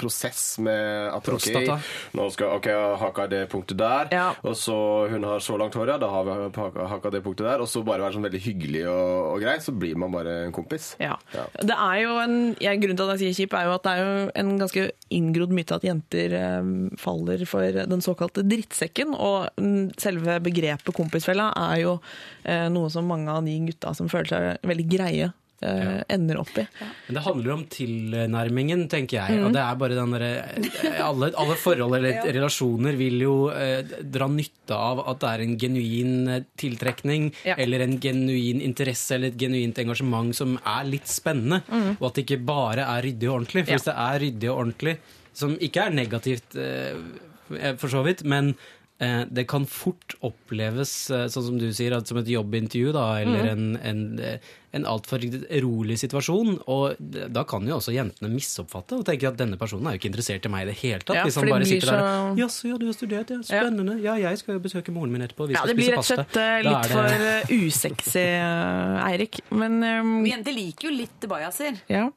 prosess med at Prostata. ok, nå skal, ok, jeg har det punktet der, Ja. og så hun har så langt hår, ja, da har vi haka, det punktet der, og så bare være sånn veldig hyggelig og, og grei, så blir man bare en kompis. Ja. Ja. Det er jo en, jeg, grunnen til at jeg sier kjip, er jo at det er jo en ganske inngrodd myte at jenter eh, faller for den såkalte drittsekken. Og mm, selve begrepet kompisfella er jo eh, noe som mange av de gutta som føler seg veldig greie, ja. ender opp i. Men det handler om tilnærmingen, tenker jeg. Mm. Og det er bare den derre alle, alle forhold eller relasjoner vil jo eh, dra nytte av at det er en genuin eh, tiltrekning, Ja. eller en genuin interesse eller et genuint engasjement som er litt spennende. Mm. Og at det ikke bare er ryddig og ordentlig. For Ja. hvis det er ryddig og ordentlig, som ikke er negativt eh, for så vidt, men eh, det kan fort oppleves, eh, sånn som du sier, at som et jobbintervju, da, eller Mm. en, en, eh, en altfor rolig situasjon. Og da kan jo også jentene misoppfatte og tenke at denne personen er jo ikke interessert i meg i det hele tatt. Ja, hvis for han bare blir så... der så- Jaså, ja, du har studert, ja. Spennende. Ja, jeg skal jo besøke moren min etterpå. Vi Ja, skal det blir rett og slett eh, litt for eh, usexy, eh, Eirik. Men um... Jenter liker jo litt bajaser. ja.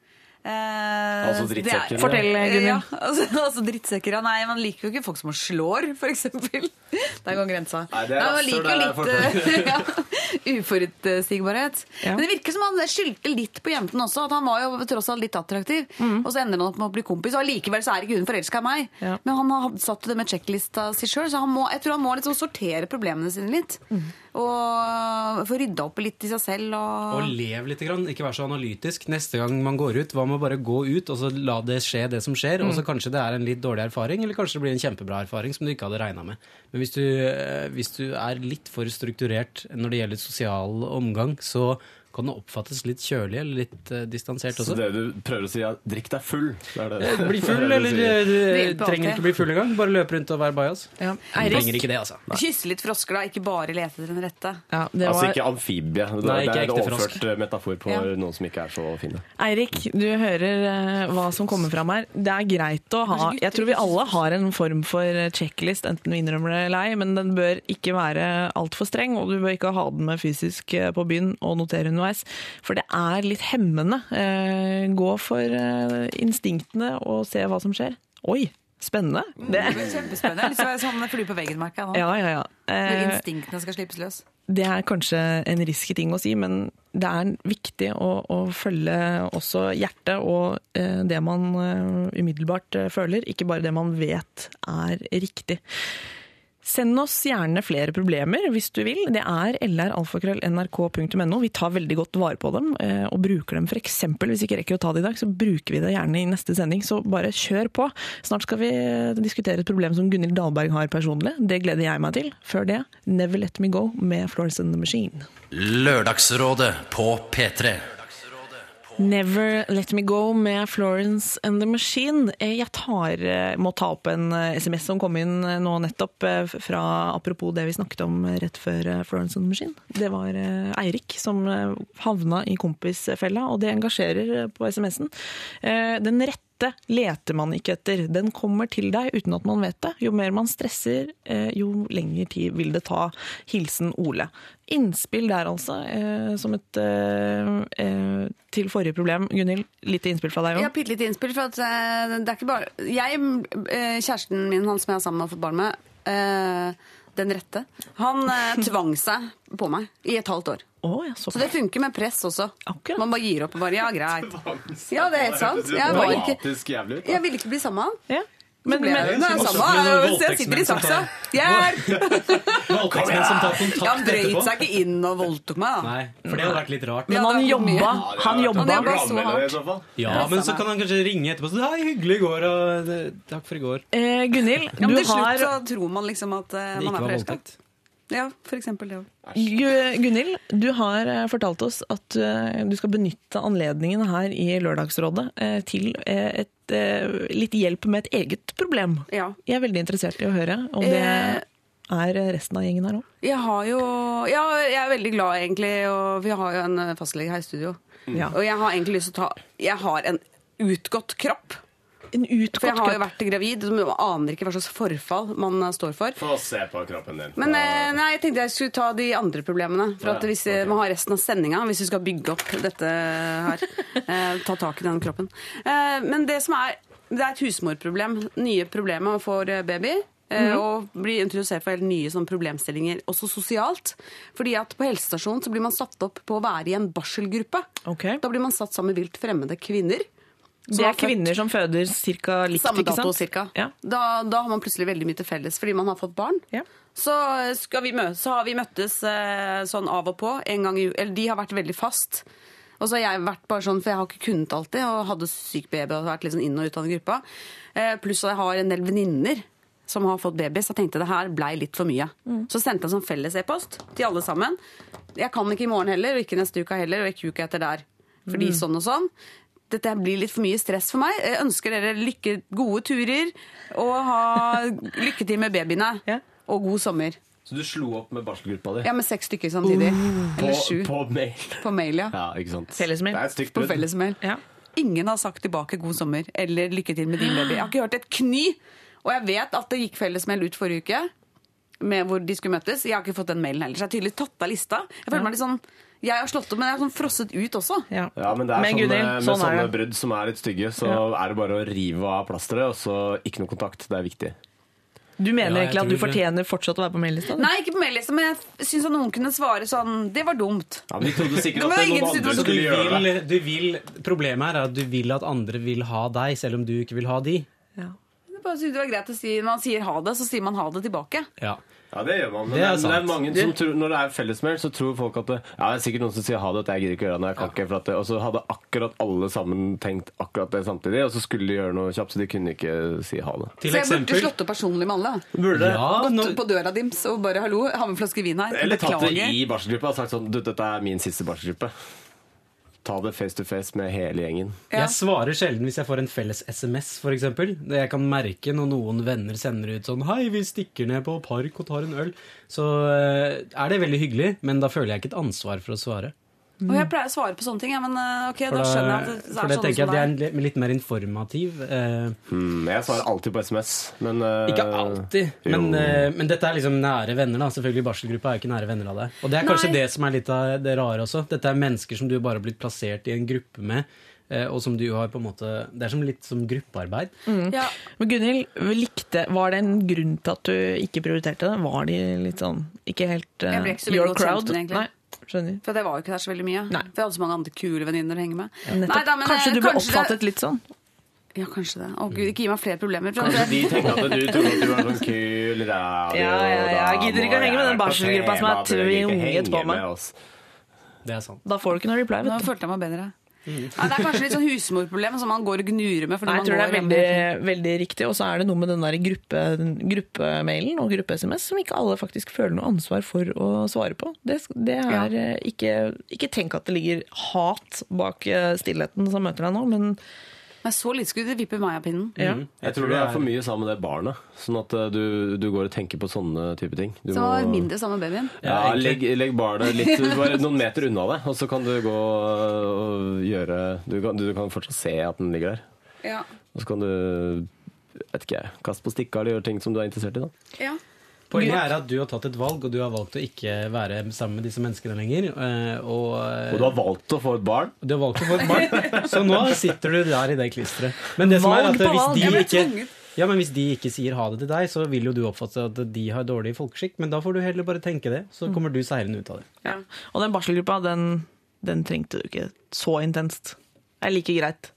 Eh, Altså er- drittsekker, Fortell, Gunhild. Ja, altså, altså drittsekker. Ja. Nei, man liker jo ikke folk som slår, eksempel. Der går grensa. Nei, det er man rasshøl, liker det er jo litt eh, ja, uforutsigbarhet. Ja. Men det virker som han skyldte litt på jenten også, at han var jo tross alt litt attraktiv. Og så ender han opp med å bli kompis, og allikevel så er ikke hun forelska i meg. Ja. Men han har satt det med sjekklista si sjøl, så han må, jeg tror han må liksom sortere problemene sine litt. Og få rydda opp litt i seg selv. Og... Og lev litt, grann, ikke vær så analytisk. Neste gang man går ut, hva med å bare gå ut og så la det skje det som skjer? Og så kanskje det er en litt dårlig erfaring, eller kanskje det blir en kjempebra erfaring som du ikke hadde regna med. Men hvis du, eh, hvis du er litt for strukturert når det gjelder sosial omgang, så kan det oppfattes litt kjølig eller litt eh, distansert Så det du prøver å si er drikk deg full. Det er det. Bli full, det er det du eller sier. eh, du trenger alltid. ikke bli full engang. Bare løpe rundt og være bajas. ja. Eirik, trenger ikke det, altså. Kysse litt frosker, da. Ikke bare lete etter den rette. ja, det Altså var ikke amfibie. Det, Nei, det er en ekte frosk. overført eh, metafor på Ja. noen som ikke er så fine. Eirik, du hører eh, hva som kommer fram her. Det er greit å ha Jeg tror vi alle har en form for checklist, enten vi innrømmer det eller ei, men den bør ikke være altfor streng, og du bør ikke ha den med fysisk eh, på byen og notere underveis. For det er litt hemmende. Eh, gå for eh, instinktene og se hva som skjer. Oi, spennende. Det, Det blir kjempespennende. Litt som sånn flue på veggen-merka nå. ja, ja, ja. Når Eh, instinktene skal slippes løs. det er kanskje en risky ting å si, men det er viktig å, å følge også hjertet og det man umiddelbart føler, ikke bare det man vet er riktig. Send oss gjerne flere problemer hvis du vil. Det er lralfakrøll.nrk.no. Vi tar veldig godt vare på dem eh, og bruker dem f.eks. hvis vi ikke rekker å ta det i dag, så bruker vi det gjerne i neste sending. Så bare kjør på. Snart skal vi diskutere et problem som Gunhild Dahlberg har personlig. Det gleder jeg meg til. Før det, Never Let Me Go med Florence and the Machine. Lørdagsrådet på P3. Never Let Me Go med Florence and the Machine. Eh, Jeg tar, eh, må ta opp en eh, SMS som kom inn eh, nå nettopp, eh, fra apropos det vi snakket om eh, rett før eh, Florence and the Machine. Det var eh, Eirik som eh, havna i kompisfella, og det engasjerer eh, på SMS-en. Eh, Den rette leter man ikke etter. Den kommer til deg uten at man vet det. Jo mer man stresser, eh, jo lengre tid vil det ta. Hilsen Ole. Innspill der altså, eh, som et eh, til forrige problem. Gunhild, litt innspill fra deg òg? har bitte litt innspill. for det er ikke bare Jeg, Kjæresten min, han som jeg er sammen med og fått barn med, den rette, han eh, tvang seg på meg i et halvt år. Å, ja, så Så det funker med press også. Akkurat. Man bare gir opp og bare Ja, greit. Ja, det er helt sant. Jeg, var ikke, Dramatisk jævlig ut. da. jeg ville ikke bli sammen med han. ja. Men, Men, men, det er jo samme. Så jeg sitter i saksa. Hjelp! Voldtektsmenn som tar kontakt Ja, Han brøyt seg ikke inn og voldtok meg, da. Nei, for det hadde vært litt rart. men han det er jobba. Han jobba. så så. Ja, er men så kan han kanskje ringe etterpå og si «Hei, hyggelig i går, og eh, takk for i går. Eh, Gunhild, du har du til slutt så tror man liksom at eh, man er forelska. Ja, for eksempel det òg. Gunhild, du har eh, fortalt oss at eh, du skal benytte anledningen her i Lørdagsrådet eh, til et, litt hjelp med et eget problem. Ja. Jeg er veldig interessert i å høre om det er resten av gjengen her òg. Jeg har jo Ja, jeg er veldig glad, egentlig, og vi har jo en fastlege her i studio. Ja. Og jeg har egentlig lyst til å ta Jeg har en utgått kropp. En For jeg har jo vært gravid, og man aner ikke hva slags forfall man eh, står for. Få se på kroppen din. Men eh, nei, jeg tenkte jeg skulle ta de andre problemene. For at hvis eh, ok. man har resten av sendinga, hvis vi skal bygge opp dette her, eh, ta tak i den kroppen. Eh, men det som er Det er et husmorproblem. Nye problemer for baby. baby. -hmm. Og blir introdusert for helt nye sånn, problemstillinger, også sosialt. Fordi at på helsestasjonen så blir man satt opp på å være i en barselgruppe. Okay. Da blir man satt sammen med vilt fremmede kvinner. Det er kvinner som føder ca. likt, samme dato cirka. Ja. Da, da har man plutselig veldig mye til felles fordi man har fått barn. Ja. Så, skal vi mø så har vi møttes eh, sånn av og på. En gang i, eller de har vært veldig fast. Og så har jeg vært bare sånn, for jeg har ikke kunnet alltid, og hadde syk baby og vært litt sånn inn og ut av den gruppa. Eh, pluss at jeg har en del venninner som har fått baby, så jeg tenkte det her blei litt for mye. Så sendte jeg sånn felles e-post til alle sammen. Jeg kan ikke i morgen heller, og ikke neste uke heller, og ikke uka etter der. Fordi sånn og sånn. Dette blir litt for mye stress for meg. Jeg ønsker dere lykke, gode turer, og ha lykke til med babyene. Ja. Og god sommer. Så du slo opp med barselgruppa di? Ja, med seks stykker samtidig. Eller på, sju. på mail. På mail, ja. Ja, ikke sant. Fellesmail. Det er et stygt På fellesmail. Ja. Ingen har sagt tilbake 'god sommer' eller 'lykke til med din baby'. Jeg har ikke hørt et kny. Og jeg vet at det gikk fellesmail ut forrige uke med hvor de skulle møtes. Jeg har ikke fått den mailen heller, så jeg har tydelig tatt av lista. Jeg føler meg litt sånn Jeg har slått opp, men jeg har sånn frosset ut også. Ja. Ja, men det er Men sånne, Gunhild, med sånn er sånne det. brudd som er litt stygge, så er det bare å rive av plasteret, og så ikke noe kontakt. Det er viktig. Du mener Ja, egentlig at du fortjener fortsatt å være på maillista? Nei, ikke på maillista, men jeg syns at noen kunne svare sånn Det var dumt. Ja, men De trodde sikkert at det var noen andre. Skulle gjøre det. du vil, problemet her er at du vil at andre vil ha deg, selv om du ikke vil ha de. Ja. Jeg bare det var greit å si Når man sier ha det, så sier man ha det tilbake. Ja. Ja, det gjør man. Men Det det er det er mange som tror, når det er fellesmail, så tror folk at det, Ja, det er sikkert noen som sier ha det, at jeg gidder ikke gjøre det. Jeg kan ikke, for at det, Og så hadde akkurat alle sammen tenkt akkurat det samtidig, og så skulle de gjøre noe kjapt, så de kunne ikke si ha det. Til så jeg burde eksempel slått opp personlig med alle. Burde Ja, Gått nå, på døra dims og bare 'hallo, ha med en flaske vin her'. Eller tatt det i barselgruppa og sagt sånn Du, dette er min siste barselgruppe. Ta det face to face med hele gjengen. Ja. Jeg svarer sjelden hvis jeg får en felles SMS, for eksempel. Jeg kan merke når noen venner sender ut sånn Hei, vi stikker ned på park og tar en øl. Så eh, er det veldig hyggelig, men da føler jeg ikke et ansvar for å svare. Og jeg pleier å svare på sånne ting, ja, men eh, ok, For da da, skjønner jeg at det, for det sånn tenker jeg som at det er det en litt mer informativ. Eh, Hmm, jeg svarer alltid på SMS, men eh, Ikke alltid, men, men dette er liksom nære venner. da Selvfølgelig Barselgruppa er jo ikke nære venner av deg. Og det er kanskje Nei. det som er litt av det rare også. Dette er mennesker som du bare har blitt plassert i en gruppe med, og som du har på en måte Det er som litt som gruppearbeid. Ja, Men Gunhild, likte, var det en grunn til at du ikke prioriterte det? Var de litt sånn ikke helt uh, ikke your crowd? Nei, skjønner. for det var jo ikke der så veldig mye. Nei. For jeg hadde så mange andre kule venninner å henge med. Ja, Nei da, men, kanskje eh, du ble kanskje det- oppfattet litt sånn? Ja, kanskje det. Å gud, ikke gi meg flere problemer. Kanskje de tenkte tenker at du tror at du er sånn kul radio Ja, ja, ja, jeg gidder ikke å henge med den barselgruppa som er tvunget på meg. Det er sant. Da får du ikke noe reply, nå vet du. følte jeg meg bedre. Nei, det er kanskje litt sånn husmorproblem som man går og gnurer med. fordi Nei, jeg man tror det er veldig, veldig riktig. Og så er det noe med den der gruppe, gruppemailen og gruppe-SMS som ikke alle faktisk føler noe ansvar for å svare på. Det, det er ja. ikke, ikke tenk at det ligger hat bak eh, stillheten som møter deg nå, men Men så litt skulle det vippe meg av pinnen. ja. Jeg tror det er for mye sammen med det barnet, sånn at eh, du, du går og tenker på sånne type ting. Du Så må... mindre sammen med babyen. Ja, legg, legg barnet litt bare noen meter unna deg, og så kan du gå og gjøre Du kan, du kan fortsatt se at den ligger der. Ja. Og så kan du vet ikke jeg, kaste på stikka eller gjøre ting som du er interessert i. da. ja. Poenget er at du har tatt et valg, og du har valgt å ikke være sammen med disse menneskene lenger. eh, Og, Og du har valgt å få et barn. du har valgt å få et barn, så nå sitter du der i det klisteret. Men det som er at hvis de ikke ja, men hvis de ikke sier ha det til deg, så vil jo du oppfatte at de har dårlig folkeskikk. Men da får du heller bare tenke det, så kommer du seirende ut av det. Ja. Og den barselgruppa, den, den trengte du ikke så intenst. Det er like greit.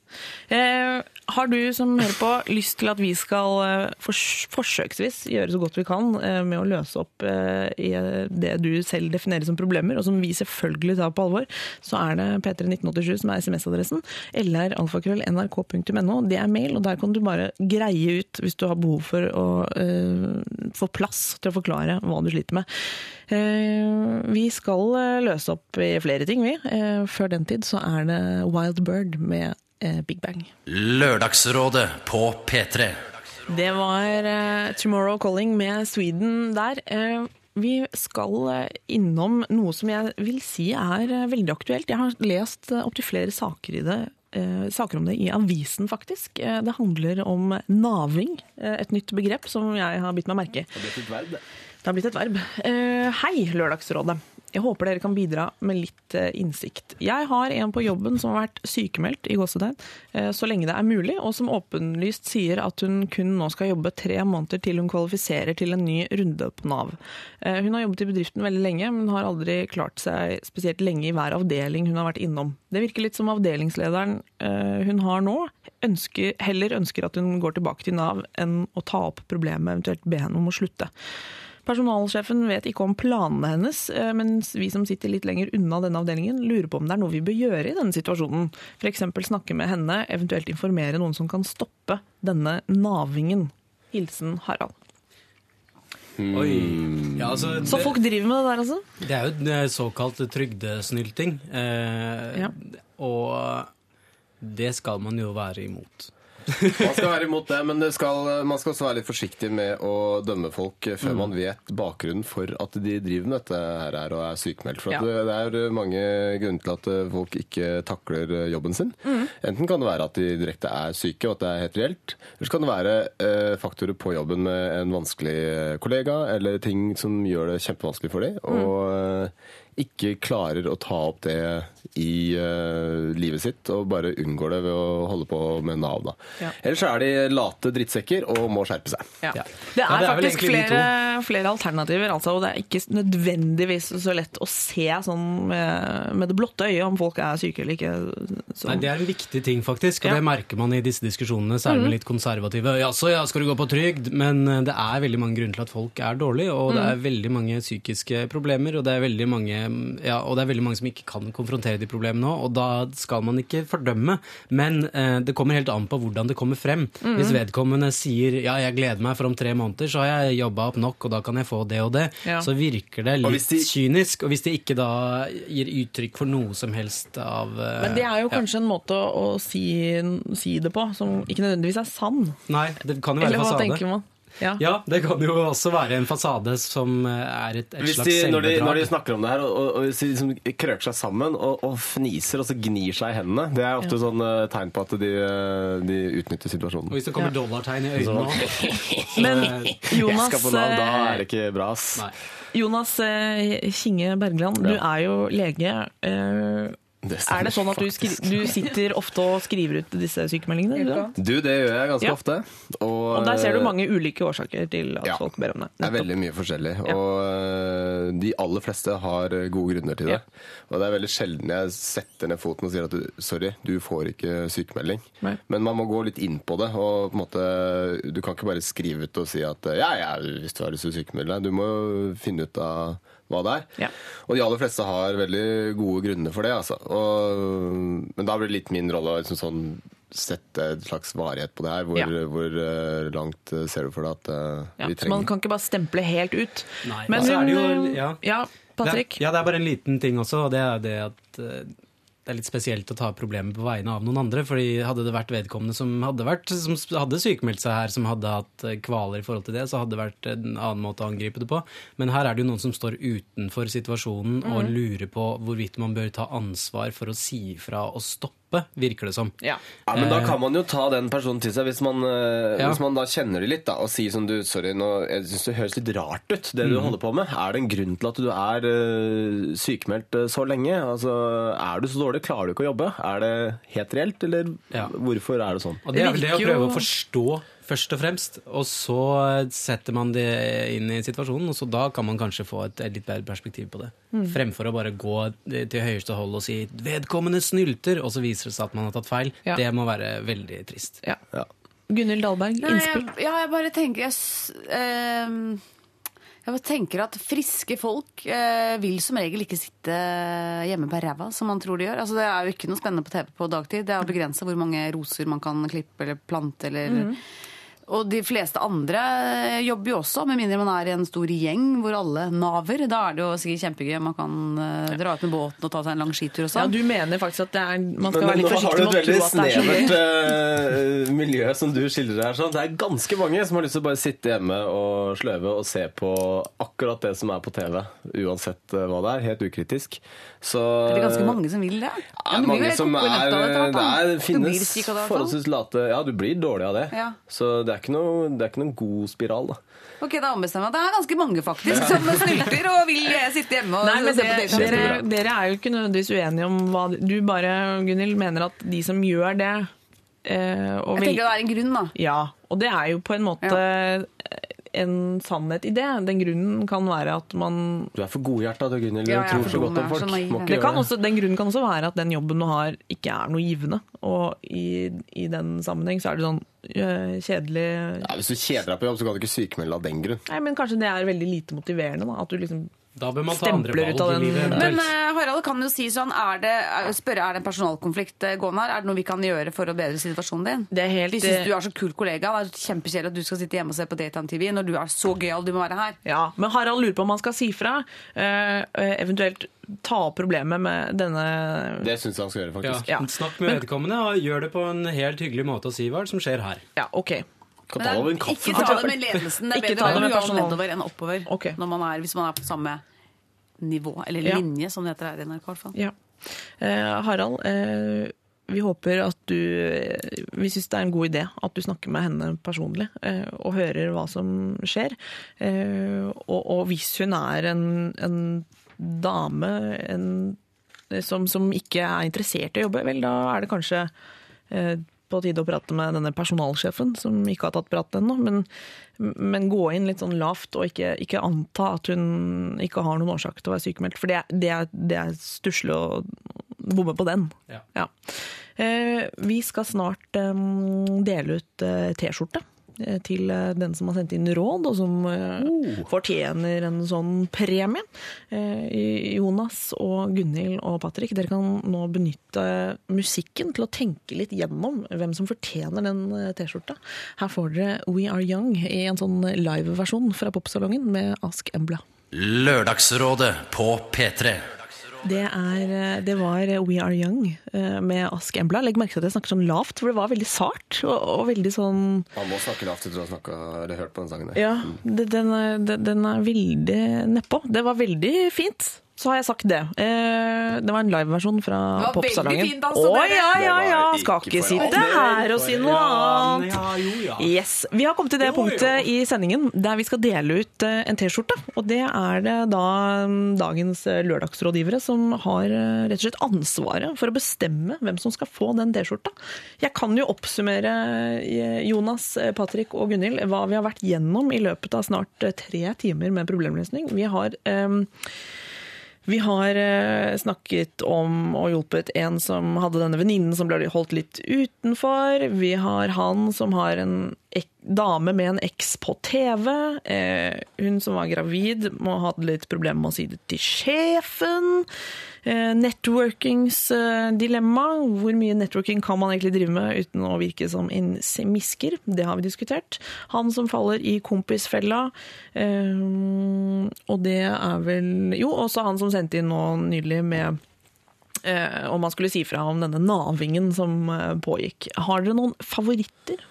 Eh, har du som hører på lyst til at vi skal eh, fors forsøksvis gjøre så godt vi kan eh, med å løse opp i det du selv definerer som problemer, og som vi selvfølgelig tar på alvor, så er det P31987 som er SMS-adressen, eller alfakrøll.nrk.no. Det er mail, og der kan du bare greie ut hvis du har behov for å få plass til å forklare hva du sliter med. Vi skal løse opp i flere ting, vi. Før den tid så er det Wild Bird med Big Bang. Lørdagsrådet på P3. Det var eh, Tomorrow Calling med Sweden der. Eh, vi skal eh, innom noe som jeg vil si er eh, veldig aktuelt. Jeg har lest uh, opptil flere saker, i det, eh, saker om det i avisen, faktisk. Eh, det handler om naving, eh, et nytt begrep som jeg har bitt meg merke i. Det blitt et verb, det. Det har blitt et verb. Eh, hei, Lørdagsrådet. Jeg håper dere kan bidra med litt eh, innsikt. Jeg har en på jobben som har vært sykemeldt i gåsetegn eh, så lenge det er mulig, og som åpenlyst sier at hun kun nå skal jobbe tre måneder til hun kvalifiserer til en ny runde på Nav. Eh, hun har jobbet i bedriften veldig lenge, men har aldri klart seg spesielt lenge i hver avdeling hun har vært innom. Det virker litt som avdelingslederen hun har nå, ønsker, heller ønsker at hun går tilbake til Nav enn å ta opp problemet, eventuelt be henne om å slutte. Personalsjefen vet ikke om planene hennes, eh, mens vi som sitter litt lenger unna denne avdelingen, lurer på om det er noe vi bør gjøre i denne situasjonen. F.eks. snakke med henne, eventuelt informere noen som kan stoppe denne navingen. Hilsen Harald. Oi. Ja, altså, Så folk driver med det der, altså? det er jo en eh, såkalt trygdesnylting. Eh, Ja. Og det skal man jo være imot. Man skal være imot det, men det skal, man skal også være litt forsiktig med å dømme folk før man vet bakgrunnen for at de driver med dette her er og er sykemeldt. For Ja. det, er mange grunner til at folk ikke takler jobben sin. Enten kan det være at de direkte er syke, og at det er helt reelt. Eller så kan det være eh, faktorer på jobben med en vanskelig kollega, eller ting som gjør det kjempevanskelig for dem. Og eh, ikke klarer å ta opp det i uh, livet sitt, og bare unngår det ved å holde på med Nav. Da. Ja. Ellers er de late drittsekker og må skjerpe seg. Ja. Ja. Det er Ja, det er faktisk flere, flere alternativer, altså, og det er ikke nødvendigvis så lett å se sånn med, med det blotte øyet om folk er syke eller ikke. Så. Nei, Det er en viktig ting, faktisk, og Ja. det merker man i disse diskusjonene, særlig med litt konservative. Ja, så ja, skal du gå på trygd? Men eh, det er veldig mange grunner til at folk er dårlige, og det er veldig mange psykiske problemer, og det er veldig mange, ja, og det er veldig mange som ikke kan konfrontere de problemene òg, og da skal man ikke fordømme. Men eh, det kommer helt an på hvordan det kommer frem. Hvis vedkommende sier ja, jeg gleder meg, for om tre måneder så har jeg jobba opp nok, og da kan jeg få det og det, Ja. så virker det litt og de- kynisk. Og hvis de ikke da gir uttrykk for noe som helst av eh, Men det er jo ja. kanskje en måte å si, si det på som ikke nødvendigvis er sann. Nei, det kan jo være Eller hva tenker man? Ja. Ja, det kan jo også være en fasade som eh, er et, et Hvis slags de, når, de, når de snakker om det her, og, og, og hvis de liksom krøker seg sammen og, og fniser og så gnir seg i hendene, det er ofte sånn uh, tegn på at de, eh, de utnytter Og hvis det kommer dollartegn i øynene òg Men Jeg Jonas, skal på Nav, da er det ikke bra, ass. Nei. Jonas Kinge Bergland, du er jo lege. Eh, Det Er det sånn at du, skri du sitter ofte og skriver ut disse sykemeldingene? du? Du, det gjør jeg ganske Ja. ofte. Og, Og der ser du eh, mange ulike årsaker til at Ja, folk ber om det. Det er veldig mye forskjellig, Ja. og øh, de aller fleste har øh, gode grunner til det. Ja. Og det er veldig sjelden jeg setter ned foten og sier at du, sorry, du får ikke sykemelding. Nei. Men man må gå litt inn på det, og på en måte, du kan ikke bare skrive ut og si at ja, ja, hvis du har lyst til å sykemelde deg. Du må finne ut av hva det er. Ja. Og de aller fleste har veldig gode grunner for det, altså. Og, men da blir det litt min rolle å liksom sånn sette en slags varighet på det her. Hvor, Ja. hvor uh, langt øh, ser du for deg at uh, Ja, vi så trenger man kan ikke bare stemple helt ut. Nei, Men så er det jo- ja. ja, Patrick. Det, er- ja, det er bare en liten ting også, og det er det at eh, det er litt spesielt å ta problemet på vegne av noen andre. fordi hadde det vært vedkommende som hadde, vært, som hadde sykemeldt seg her, som hadde hatt eh, kvaler i forhold til det, så hadde det vært en annen måte å angripe det på. Men her er det jo noen som står utenfor situasjonen og Mhm. lurer på hvorvidt man bør ta ansvar for å si ifra og stoppe, virker det som. Ja. Ja, men Da kan man jo ta den personen til seg, hvis man, eh, Ja. hvis man da kjenner det litt, da, og sier som du Sorry, nå, jeg syns det høres litt rart ut, det du holder på med. Er det en grunn til at du er uh, sykemeldt eh, så lenge? Altså, Er du så dårlig? Klarer du ikke å jobbe? Er det helt reelt, eller Ja. hvorfor er det sånn? Og det er vel det å prøve å forstå først og fremst, og så setter man det inn i situasjonen, og så da kan man kanskje få et, et litt bedre perspektiv på det. Mm. Fremfor å bare gå til høyeste hold og si 'vedkommende snylter', og så viser det seg at man har tatt feil. Ja. Det må være veldig trist. Ja. Ja. Gunhild Dahlberg, Nei, innspill. jeg, ja, jeg bare tenker jeg, ehm, jeg bare tenker at friske folk eh, vil som regel ikke sitte hjemme på ræva, som man tror de gjør. Altså, det er jo ikke noe spennende på TV på dagtid. Det er jo begrensa hvor mange roser man kan klippe eller plante eller Og de fleste andre jobber jo også, med mindre man er i en stor gjeng hvor alle naver. Da er det jo sikkert kjempegøy. Man kan eh, dra ut med båten og ta seg en lang skitur og sånn. Ja, du mener faktisk at det er, man skal Men være litt forsiktig med å tro at det er så snevert veldig eh, miljø som du skildrer her. Sånn. Det er ganske mange som har lyst til å bare sitte hjemme og sløve og se på akkurat det som er på TV, uansett eh, hva det er. Helt ukritisk. Så Er det ganske mange som vil det? Ja, men mange som er, det er, Du finnes det, hvert fall. forholdsvis late Ja, du blir dårlig av det. Ja. Så det er ikke noe, det er ikke noen god spiral, da. Ok, da ombestemmer jeg meg. Det er ganske mange faktisk som snylter og vil eh, sitte hjemme og Nei, men se det, på dere, dere er jo ikke nødvendigvis uenige om hva Du bare, Gunhild, mener at de som gjør det eh, og Jeg vil, tenker det er en grunn, da. Ja, og det er jo på en måte en sannhet i det. Den grunnen kan være at man Du er for godhjerta, du, Gunhild. Ja, tror for så godt om folk. naiv, Må ikke det gjøre kan også, Den grunnen kan også være at den jobben du har, ikke er noe givende. Og i, i den sammenheng så er det sånn øh, kjedelig Ja, hvis du kjeder deg på jobb, så kan du ikke sykemelde av den grunn. Nei, men kanskje det er veldig lite motiverende. Da, at du liksom Da bør man ta andre Stempler ut av valg i livet. Men eh, Harald kan jo si sånn, er det, spørre, er det en personalkonflikt eh, gående her? Er det noe vi kan gjøre for å bedre situasjonen din? Det er helt- De syns du er så kul kollega. Det er kjempekjedelig at du skal sitte hjemme og se på Daytime TV når du er så gøyal. Du må være her. Ja, men Harald lurer på om han skal si fra. eh, eh, eventuelt ta opp problemet med denne Det syns jeg han skal gjøre, faktisk. Ja. Snakk med vedkommende og gjør det på en helt hyggelig måte og si hva som skjer her. Ja, ok. Kan ta over en kaffe. ikke ta det med ledelsen. Det er bedre å det være lojal nedover enn oppover okay. man er, hvis man er på samme nivå. Eller Ja. linje, som det heter her i NRK. hvert fall. Ja. Eh, Harald, eh, vi håper at du eh, Vi syns det er en god idé at du snakker med henne personlig eh, og hører hva som skjer. Eh, og, og hvis hun er en, en dame en, som, som ikke er interessert i å jobbe, vel, da er det kanskje eh, på tide å prate med denne personalsjefen, som ikke har tatt praten ennå. Men, men gå inn litt sånn lavt, og ikke, ikke anta at hun ikke har noen årsak til å være sykemeldt. For det, det, er, det er stusslig å bomme på den. Ja. Ja. vi skal snart eh, dele ut eh, T-skjorte. Eh, Til eh, den som har sendt inn råd, og som oh. fortjener en sånn premie. Eh, Jonas og Gunhild og Patrick, dere kan nå benytte musikken til å tenke litt gjennom hvem som fortjener den eh, T-skjorta. Her får dere We Are Young i en sånn liveversjon fra Popsalongen med Ask Embla. Lørdagsrådet på P3. Det, er, eh, det var We Are Young eh, med Ask Embla. Legg merke til at jeg snakker sånn lavt, for det var veldig sart. Og, og veldig sånn Man må snakke lavt etter å ha hørt på den sangen. der. Ja, det, den, er, den- den er veldig nedpå. Det var veldig fint. Så har jeg sagt det. Eh, det var en liveversjon fra veldig popsalongen. fint, altså, Å ja, ja, ja! Skal ikke sitte her og si noe annet. Ja, jo, ja. Yes. Vi har kommet til det punktet i sendingen der vi skal dele ut eh, en T-skjorte. Og det er det da mm, dagens eh, lørdagsrådgivere som har eh, rett og slett ansvaret for å bestemme hvem som skal få den T-skjorta. Jeg kan jo oppsummere, Jonas, Patrick og Gunhild, hva vi har vært gjennom i løpet av snart tre timer med problemløsning. Vi har eh, vi har eh, snakket om og hjulpet en som hadde denne venninnen som ble holdt litt utenfor. Vi har han som har en dame med en eks på TV. Eh, hun som var gravid, må ha hatt litt problemer med å si det til sjefen. Eh, Networkingsdilemma. Hvor mye networking kan man egentlig drive med uten å virke som en semisker? Det har vi diskutert. Han som faller i kompisfella. Eh, og det er vel Jo, også han som sendte inn nå nylig med eh, om man skulle si fra om denne navingen som eh, pågikk. Har dere noen favoritter?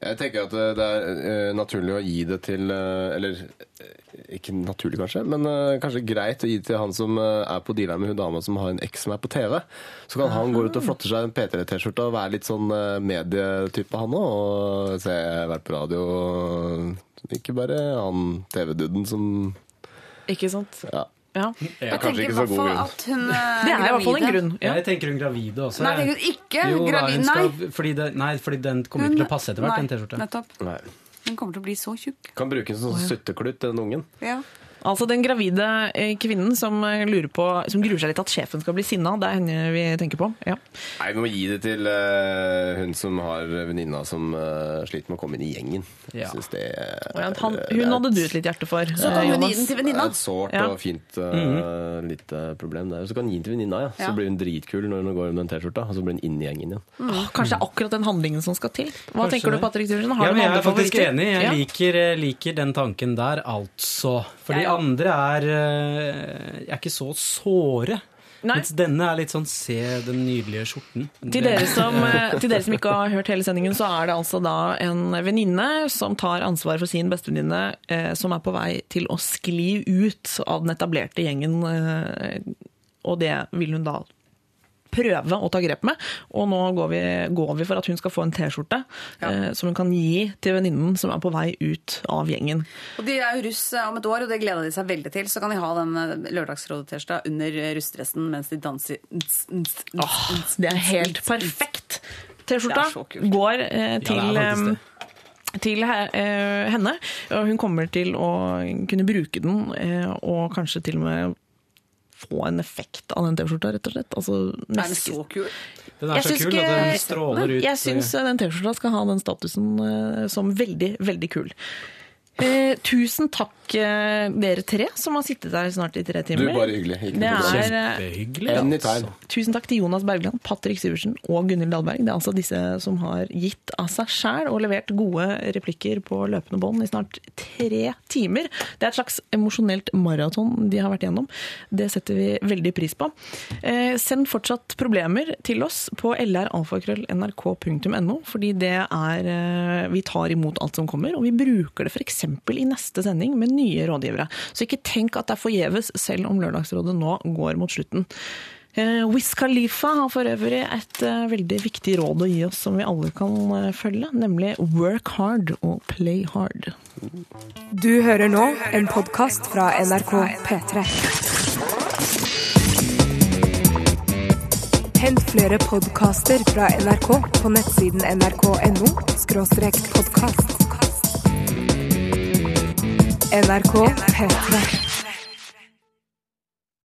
Jeg tenker at eh, det er eh, naturlig å gi det til eh, Eller ikke naturlig, kanskje, men kanskje greit å gi det til han som er på dealeren med hun dama som har en eks som er på TV. Så kan han gå ut og flotte seg en P3-T-skjorte og være litt sånn medietype, han òg. Og se vært på radio. Ikke bare han TV-duden som Ikke sant? Ja. Ja. er kanskje ikke så god grunn. at hun eh, Det er i hvert fall en grunn. Ja. Jeg tenker hun gravide også. Nei, tenker hun ikke Jo, gravid, nei. skal, fordi, det, nei, fordi den kommer ikke til å passe etter hvert, den T-skjorta. Nettopp. Nei. Hun kommer til å bli så tjukk. Kan bruke en sånn sutteklut, den ungen. Ja. Altså den gravide eh, kvinnen som eh, lurer på, som gruer seg litt at sjefen skal bli sinna. Det er henne vi tenker på. Ja. Nei, vi må gi det til uh, hun som har venninna som uh, sliter med å komme inn i gjengen. Ja. Synes det er, ja, han, det er hun hadde et- du et litt hjerte for. Så kan hun gi den til Det er venninna. et sårt Ja. og fint uh, lite problem der. Så kan hun gi den til venninna, ja. Så Ja. blir hun dritkul når hun går med den T-skjorta. Og så blir hun inn i gjengen igjen. Åh, kanskje det er akkurat den handlingen som skal til. Hva Kanskje tenker du, det. Patrick Syversen? Har Ja, du men noen jeg er faktisk favoritter? enig. Jeg Ja. liker, liker den tanken der, altså. For de Jeg- andre er, eh, er ikke så såre. Nei. Mens denne er litt sånn se den nydelige skjorten. Til dere, som, eh, til dere som ikke har hørt hele sendingen, så er det altså da en venninne som tar ansvar for sin bestevenninne, eh, som er på vei til å skli ut av den etablerte gjengen. Eh, og det vil hun da prøve å ta grep med. Og nå går vi, går vi for at hun skal få en T-skjorte eh, som hun kan gi til venninnen som er på vei ut av gjengen. Og De er jo russ eh, om et år, og det gleder de seg veldig til. Så kan de ha den eh, lørdagsrådet-tirsdag under russdressen mens de danser. Åh, det er helt perfekt! T-skjorta går eh, til Ja, til henne, og hun kommer til å kunne bruke den, og kanskje til og med få en effekt av den T-skjorta, rett og slett. Altså, den er så kul? Den er Jeg så kul ikke- at den stråler ut. Jeg syns den T-skjorta skal ha den statusen eh, som veldig, veldig kul. Eh, tusen takk eh, dere tre som har sittet her snart i tre timer. Du, bare hyggelig. Ikke Det er, eh, Kjempehyggelig. Altså. Tusen takk til Jonas Bergland, Patrick Syversen og Gunhild Dahlberg. Det er altså disse som har gitt av seg sjæl og levert gode replikker på løpende bånd i snart tre timer. Det er et slags emosjonelt maraton de har vært igjennom. Det setter vi veldig pris på. Eh, send fortsatt problemer til oss på lralfakrøll.nrk.no, fordi det er eh, Vi tar imot alt som kommer, og vi bruker det f.eks. i neste sending med nye rådgivere. Så ikke tenk at det er forgjeves, selv om Lørdagsrådet nå går mot slutten. Eh, Wiz Khalifa har for øvrig et eh, veldig viktig råd å gi oss som vi alle kan eh, følge, nemlig work hard og play hard. Du hører nå en podkast fra NRK P3. Hent flere podkaster fra NRK på nettsiden nrk.no podkast. NRK P3.